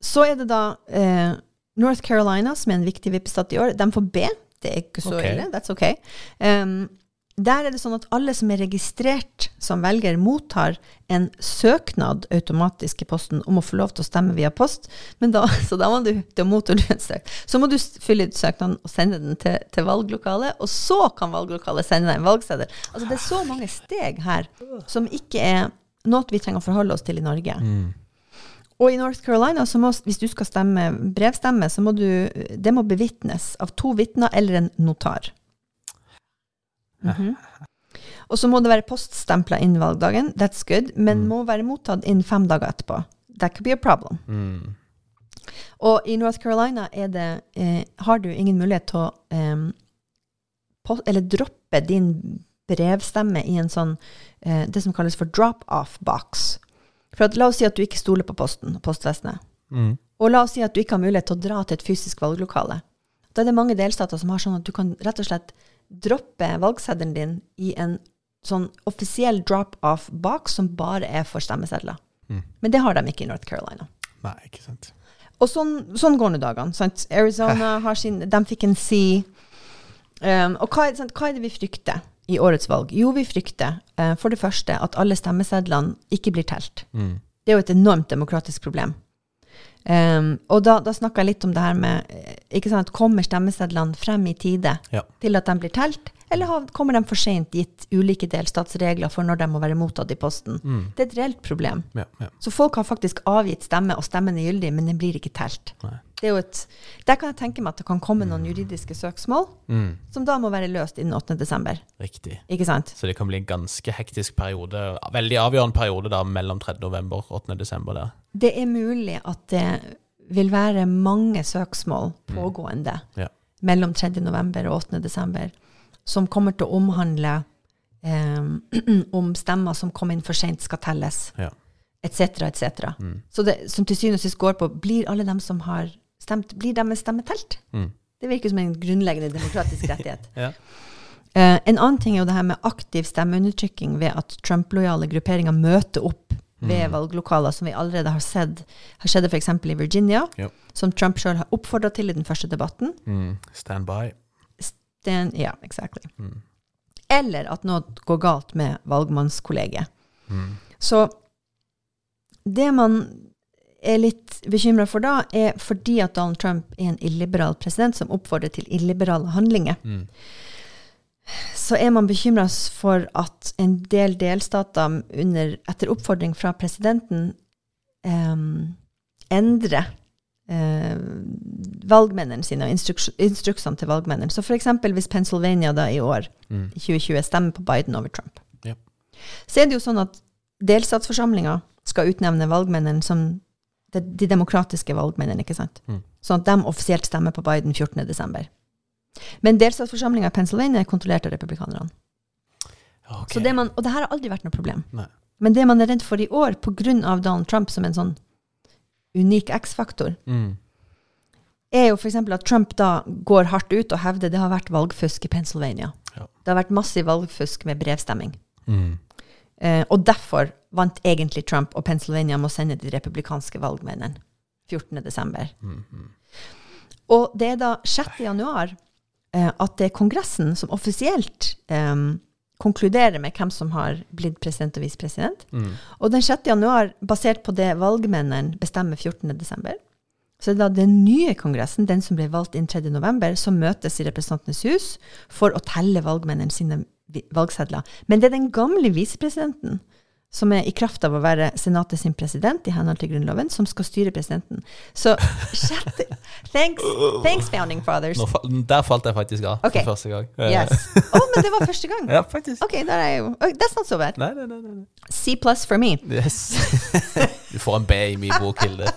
så er det da eh, North Carolina, som er en viktig vippestat i år. De får B. Det er ikke så okay. ille. That's ok. Um, der er det sånn at alle som er registrert som velger, mottar en søknad automatisk i posten om å få lov til å stemme via post. Men da, så da må du, da mottar du en søk. Så må du fylle ut søknaden og sende den til, til valglokalet, og så kan valglokalet sende deg en valgseddel. Altså det er så mange steg her som ikke er noe vi trenger å forholde oss til i Norge. Og i North Carolina, så må, hvis du skal stemme brevstemme, så må du, det må bevitnes av to vitner eller en notar. Mhm. Og så må det være poststempla innen valgdagen, that's good, men må være mottatt innen fem dager etterpå. That could be a problem. Mm. Og i North Carolina er det, eh, har du ingen mulighet til å eh, post, eller droppe din brevstemme i en sånn, eh, det som kalles for drop-off box. For at, la oss si at du ikke stoler på posten, postvesenet. Mm. Og la oss si at du ikke har mulighet til å dra til et fysisk valglokale. Da er det mange delstater som har sånn at du kan rett og slett droppe valgseddelen din i en sånn offisiell drop-off box som bare er for stemmesedler. Mm. Men det har de ikke i North Carolina. Nei, ikke sant. Og sånn, sånn går nå dagene. Sant? Arizona har sin De fikk en C. Um, og hva er, sant, hva er det vi frykter i årets valg? Jo, vi frykter uh, for det første at alle stemmesedlene ikke blir telt. Mm. Det er jo et enormt demokratisk problem. Um, og da, da snakka jeg litt om det her med eh, ikke sant, Kommer stemmesedlene frem i tide Ja. til at de blir telt, eller kommer de for sent gitt ulike delstatsregler for når de må være mottatt i posten? Mm. Det er et reelt problem. Ja, ja. Så folk har faktisk avgitt stemme, og stemmen er gyldig, men den blir ikke telt. Nei. Det er jo et, der kan jeg tenke meg at det kan komme noen juridiske søksmål, Mm. som da må være løst innen 8. desember. Riktig. Ikke sant? Så det kan bli en ganske hektisk periode, veldig avgjørende periode da, mellom 3. november og 8. desember der. Det er mulig at det vil være mange søksmål pågående Ja. mellom 3. november og 8. som kommer til å omhandle eh, om stemmer som kom inn for sent, skal telles, Ja. etc., et Mm. Så det som til syvende og sist går på, blir alle dem som har stemt, blir deres stemme telt? Mm. Det virker som en grunnleggende demokratisk rettighet. Ja. Eh, en annen ting er jo det her med aktiv stemmeundertrykking ved at Trump-lojale grupperinger møter opp ved Mm. valglokaler, som vi allerede har sett. Har skjedd f.eks. i Virginia, yep. som Trump sjøl har oppfordra til i den første debatten. Mm. Stand by. Den, ja, exactly. Mm. Eller at noe går galt med valgmannskollegiet. Mm. Så det man er litt bekymra for da, er fordi at Donald Trump er en illiberal president som oppfordrer til illiberale handlinger. Mm. så er man bekymra for at en del delstater under, etter oppfordring fra presidenten um, endrer eh, valgmennene sine og instruks, instruksene til valgmennene. Så f.eks. hvis Pennsylvania da i år, Mm. i 2020, stemmer på Biden over Trump, Ja. så er det jo sånn at delstatsforsamlinga skal utnevne valgmennene som de, de demokratiske valgmennene, ikke sant? Mm. Sånn at de offisielt stemmer på Biden 14.12. Men delstatsforsamlinga i Pennsylvania er kontrollert av republikanerne. Okay. Så det man, og det her har aldri vært noe problem. Nei. Men det man er redd for i år, pga. Donald Trump som en sånn unik X-faktor, Mm. Er jo f.eks. at Trump da går hardt ut og hevder det har vært valgfusk i Pennsylvania. Ja. Det har vært massiv valgfusk med brevstemming. Mm. Eh, og derfor vant egentlig Trump, og Pennsylvania må sende de republikanske valgmennene 14.12. Mm. Mm. Og det er da 6. januar eh, at det er Kongressen som offisielt eh, konkluderer med hvem som har blitt president og visepresident. Mm. Og den 6. januar, basert på det valgmennene bestemmer 14. desember, det er da den nye kongressen, den som ble valgt inn 3. november, som møtes i Representantenes hus for å telle valgmennene sine valgsedler. Men det er den gamle visepresidenten, som er i kraft av å være senatet sin president i henhold til Grunnloven, som skal styre presidenten. Så Thanks, thanks founding fathers. Fa- der falt jeg faktisk av okay. for første gang. Yes. Å, men det var første gang. Ja, faktisk. Ok, der er jeg jo oh, That's not so bad. Nei, nei, nei. nei. C plus for me. Yes. du får en B i min bok, Hilde.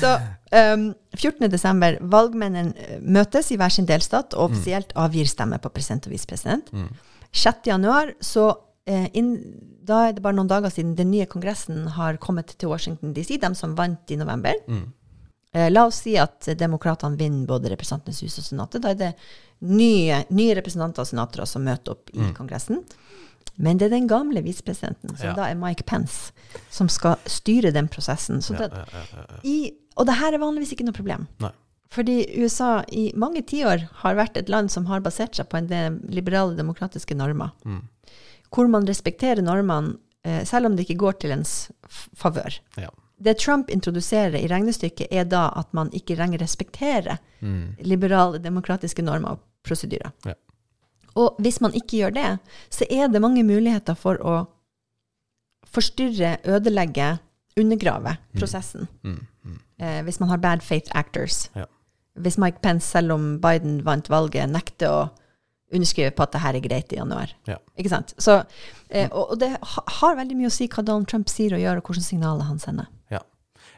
Så um, 14. desember, valgmennene eh, møtes i hver sin delstat og offisielt avgir stemme på president og visepresident. Mm. 6. januar, så inn, da er det bare noen dager siden den nye kongressen har kommet til Washington DC, de som vant i november. Mm. Eh, la oss si at eh, demokratene vinner både Representantenes hus og Senatet. Da er det nye, nye representanter og senatorer som møter opp i Kongressen. Men det er den gamle visepresidenten, som Ja. da er Mike Pence, som skal styre den prosessen. Så det, ja, ja. i, og det her er vanligvis ikke noe problem. Nei. Fordi USA i mange tiår har vært et land som har basert seg på en del liberale demokratiske normer. Mm. Hvor man respekterer normene, eh, selv om det ikke går til ens favør. Ja. Det Trump introduserer i regnestykket, er da at man ikke lenger respekterer Mm. liberale demokratiske normer og prosedyrer. Ja. Og hvis man ikke gjør det, så er det mange muligheter for å forstyrre, ødelegge, undergrave prosessen. Mm. Mm. Eh, hvis man har bad faith actors. Ja. Hvis Mike Pence, selv om Biden vant valget, nekter å underskrive på at det her er greit i januar. Ja. Ikke sant? Så, eh, og, og det har veldig mye å si hva Donald Trump sier og gjør, og hvilke signaler han sender.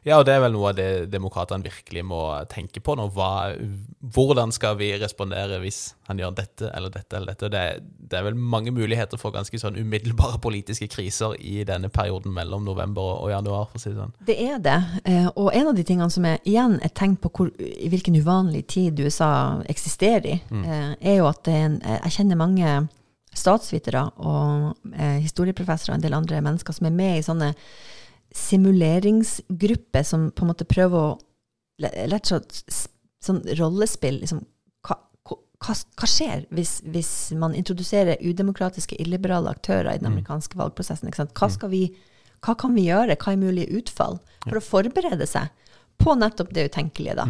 Ja. og det er vel noe av det demokratene virkelig må tenke på nå. Hva, hvordan skal vi respondere hvis han gjør dette eller dette eller dette? Det, det er vel mange muligheter for ganske sånn umiddelbare politiske kriser i denne perioden mellom november og januar, for å si det sånn. Det er det. Eh, og en av de tingene som er igjen et tegn på hvor, i hvilken uvanlig tid USA eksisterer i, mm. er jo at en, eh, jeg kjenner mange statsvitere og eh, historieprofessorer og en del andre mennesker som er med i sånne simuleringsgrupper som på en måte prøver å rett og slett sånn rollespill liksom, hva, hva, hva skjer hvis, hvis man introduserer udemokratiske, illiberale aktører i den amerikanske valgprosessen? Ikke sant? Hva, skal vi, hva kan vi gjøre? Hva er mulige utfall? For å forberede seg på nettopp det utenkelige. da.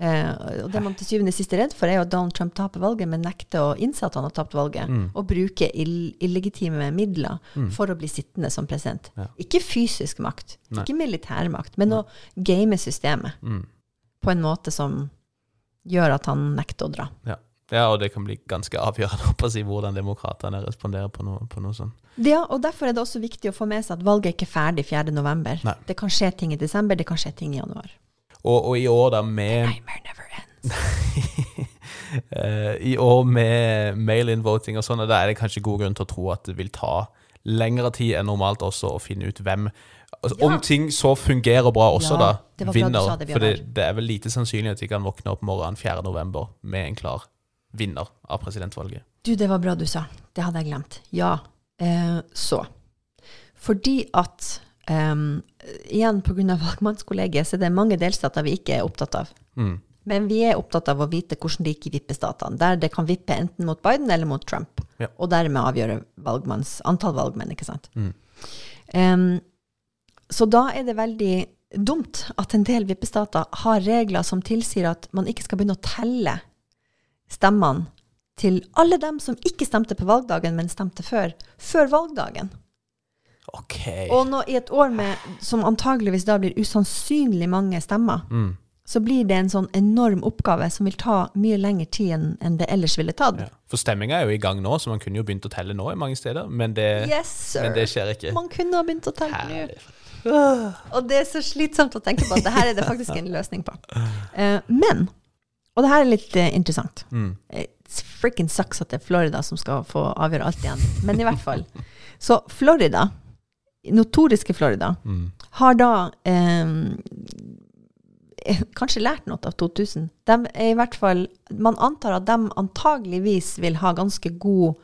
Eh, og Det man til syvende og sist er redd for, er jo at Donald Trump taper valget, men nekter å innse at han har tapt valget, og bruke ill illegitime midler for å bli sittende som president. Ja. Ikke fysisk makt, Nei. ikke militærmakt, men å game systemet Mm. på en måte som gjør at han nekter å dra. Ja. ja, og det kan bli ganske avgjørende å si hvordan demokratene responderer på noe, på noe sånt. Ja, og Derfor er det også viktig å få med seg at valget er ikke ferdig 4. november. Det kan skje ting i desember, det kan skje ting i januar. Og, og i år da med. Eh, I år med mail-in-voting og sånn, da er det kanskje god grunn til å tro at det vil ta lengre tid enn normalt også å finne ut hvem altså, Ja. Om ting så fungerer bra også, Ja, da, vinner. det, for det, det er vel lite sannsynlig at vi kan våkne opp morgenen 4. november med en klar vinner av presidentvalget. Du, det var bra du sa. Det hadde jeg glemt. Ja. Eh, så. Fordi at um, Igjen pga. valgmannskollegiet så er det mange delstater vi ikke er opptatt av. Mm. Men vi er opptatt av å vite hvordan det gikk i vippestatene, der det kan vippe enten mot Biden eller mot Trump, Ja. og dermed avgjøre valgmanns, antall valgmenn, ikke sant. Mm. Um, så da er det veldig dumt at en del vippestater har regler som tilsier at man ikke skal begynne å telle stemmene til alle dem som ikke stemte på valgdagen, men stemte før, før valgdagen. Og nå, i et år med, som antageligvis da blir usannsynlig mange stemmer, Mm. så blir det en sånn enorm oppgave som vil ta mye lengre tid enn det ellers ville tatt. Ja. For stemminga er jo i gang nå, så man kunne jo begynt å telle nå i mange steder, men det, Yes, men det skjer ikke. Man kunne ha begynt å telle nå. Og det er så slitsomt å tenke på at det her er det faktisk en løsning på. Uh, men, og det her er litt uh, interessant Mm. It's frikken sucks at det er Florida som skal få avgjøre alt igjen. Men i hvert fall. Så Florida, notoriske Florida, Mm. har da eh, kanskje lært noe av 2000. De er i hvert fall, man antar at de antageligvis vil ha ganske god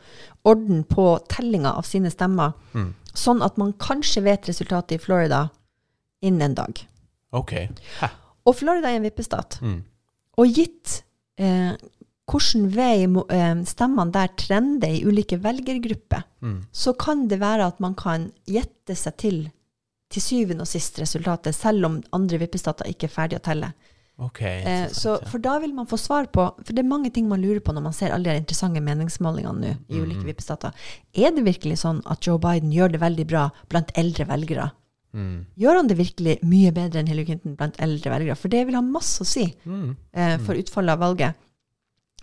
orden på tellinga av sine stemmer, Mm. sånn at man kanskje vet resultatet i Florida innen en dag. OK. Hæ. Og Florida er en vippestat. Mm. Og gitt eh, hvordan vei eh, stemmene der trender i ulike velgergrupper, Mm. så kan det være at man kan gjette seg til til syvende og sist resultatet, selv om andre vippestater ikke er ferdig å telle. Okay, Eh, så, for da vil man få svar på For det er mange ting man lurer på når man ser alle de interessante meningsmålingene nå i ulike vippestater. Er det virkelig sånn at Joe Biden gjør det veldig bra blant eldre velgere? Mm. Gjør han det virkelig mye bedre enn Hillary Clinton blant eldre velgere? For det vil ha masse å si Mm. eh, for utfallet av valget.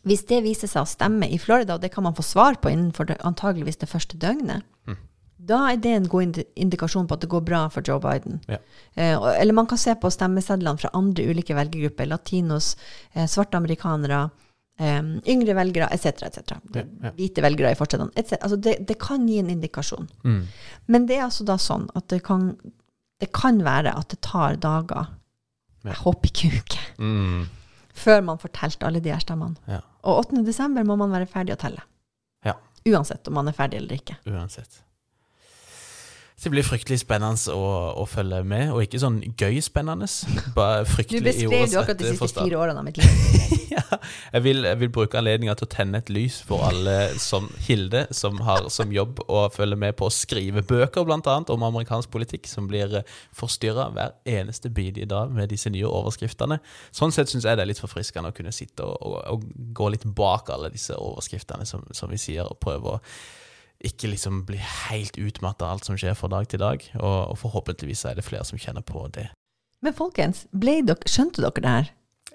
Hvis det viser seg å stemme i Florida, og det kan man få svar på innenfor antageligvis det første døgnet, Mm. da er det en god indikasjon på at det går bra for Joe Biden. Ja. Eh, eller man kan se på stemmesedlene fra andre ulike velgergrupper, latinos, eh, svarte amerikanere, eh, yngre velgere etc., etc. Ja, ja. Hvite velgere i forstedene. Altså det, det kan gi en indikasjon. Mm. Men det er altså da sånn at det kan, det kan være at det tar dager, jeg håper ikke uker, Mm. før man får telt alle de her stemmene. Ja. Og 8. desember må man være ferdig å telle. Ja. Uansett om man er ferdig eller ikke. Uansett. Så det blir fryktelig spennende å, å følge med, og ikke sånn gøy spennende. Bare fryktelig i beskrev jo ordets akkurat de siste forstand. fire årene av mitt liv. ja, jeg, vil, jeg vil bruke anledninga til å tenne et lys for alle som Hilde, som har som jobb å følge med på å skrive bøker, annet, om amerikansk politikk, som blir forstyrra hver eneste bidige dag med disse nye overskriftene. Sånn sett syns jeg det er litt forfriskende å kunne sitte og, og, og gå litt bak alle disse overskriftene, som, som vi sier, og prøve å ikke liksom bli helt utmatta av alt som skjer fra dag til dag. Og, og forhåpentligvis er det flere som kjenner på det. Men folkens, dere, skjønte dere det her?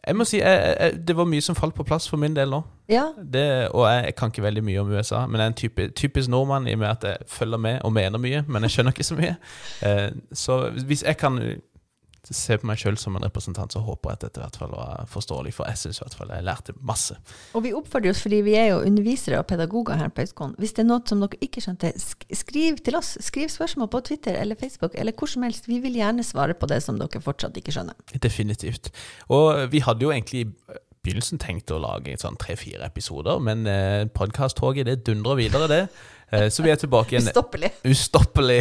Jeg må si, jeg, jeg, Det var mye som falt på plass for min del nå. Ja, Det, og jeg, jeg kan ikke veldig mye om USA, men jeg er en type, typisk nordmann i og med at jeg følger med og mener mye, men jeg skjønner ikke så mye. Eh, så hvis jeg kan se på meg sjøl som en representant, så håper jeg at dette i hvert fall var forståelig, for jeg syns i hvert fall jeg lærte masse. og vi oppfordrer oss, fordi vi er jo undervisere og pedagoger her på høyskolen. Hvis det er noe som dere ikke skjønte, sk skriv til oss. Skriv spørsmål på Twitter eller Facebook eller hvor som helst. Vi vil gjerne svare på det som dere fortsatt ikke skjønner. Definitivt. Og vi hadde jo egentlig begynnelsen tenkt å lage sånn tre-fire episoder, men eh, podkast-toget det dundrer videre, det. Eh, så vi er tilbake igjen Ustoppelig. Ustoppelig.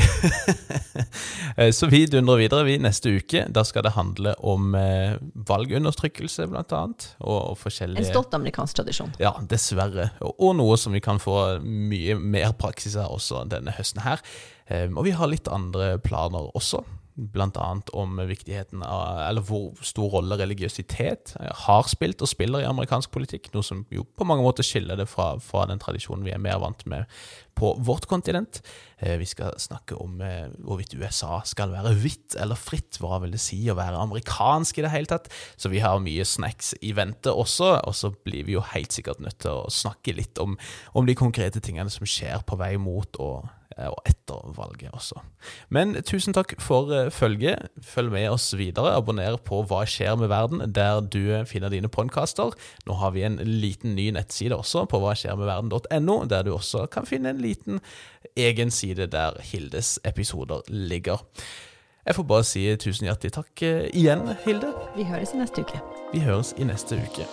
Eh, Så vi dundrer videre vi neste uke. Da skal det handle om eh, valgundertrykkelse, blant annet. Og, og En stolt amerikansk tradisjon. Ja, dessverre. Og, og noe som vi kan få mye mer praksis av også denne høsten her. Eh, og vi har litt andre planer også. Annet om viktigheten av Eller hvor stor rolle religiøsitet har spilt og spiller i amerikansk politikk. Noe som jo på mange måter skiller det fra, fra den tradisjonen vi er mer vant med på vårt kontinent. Eh, Vi skal snakke om eh, hvorvidt USA skal være hvitt eller fritt. Hva vil det si å være amerikansk i det hele tatt? Så vi har mye snacks i vente også, og så blir vi jo helt sikkert nødt til å snakke litt om, om de konkrete tingene som skjer på vei mot og, og etter valget også. Men tusen takk for eh, følget. Følg med oss videre. Abonner på Hva skjer med verden, der du finner dine podkaster. Nå har vi en liten ny nettside også, på hvaskjermedverden.no, der du også kan finne en liten egen side der Hildes episoder ligger. Jeg får bare si tusen hjertelig takk eh, igjen, Hilde. Vi høres i neste uke. Vi høres i neste uke.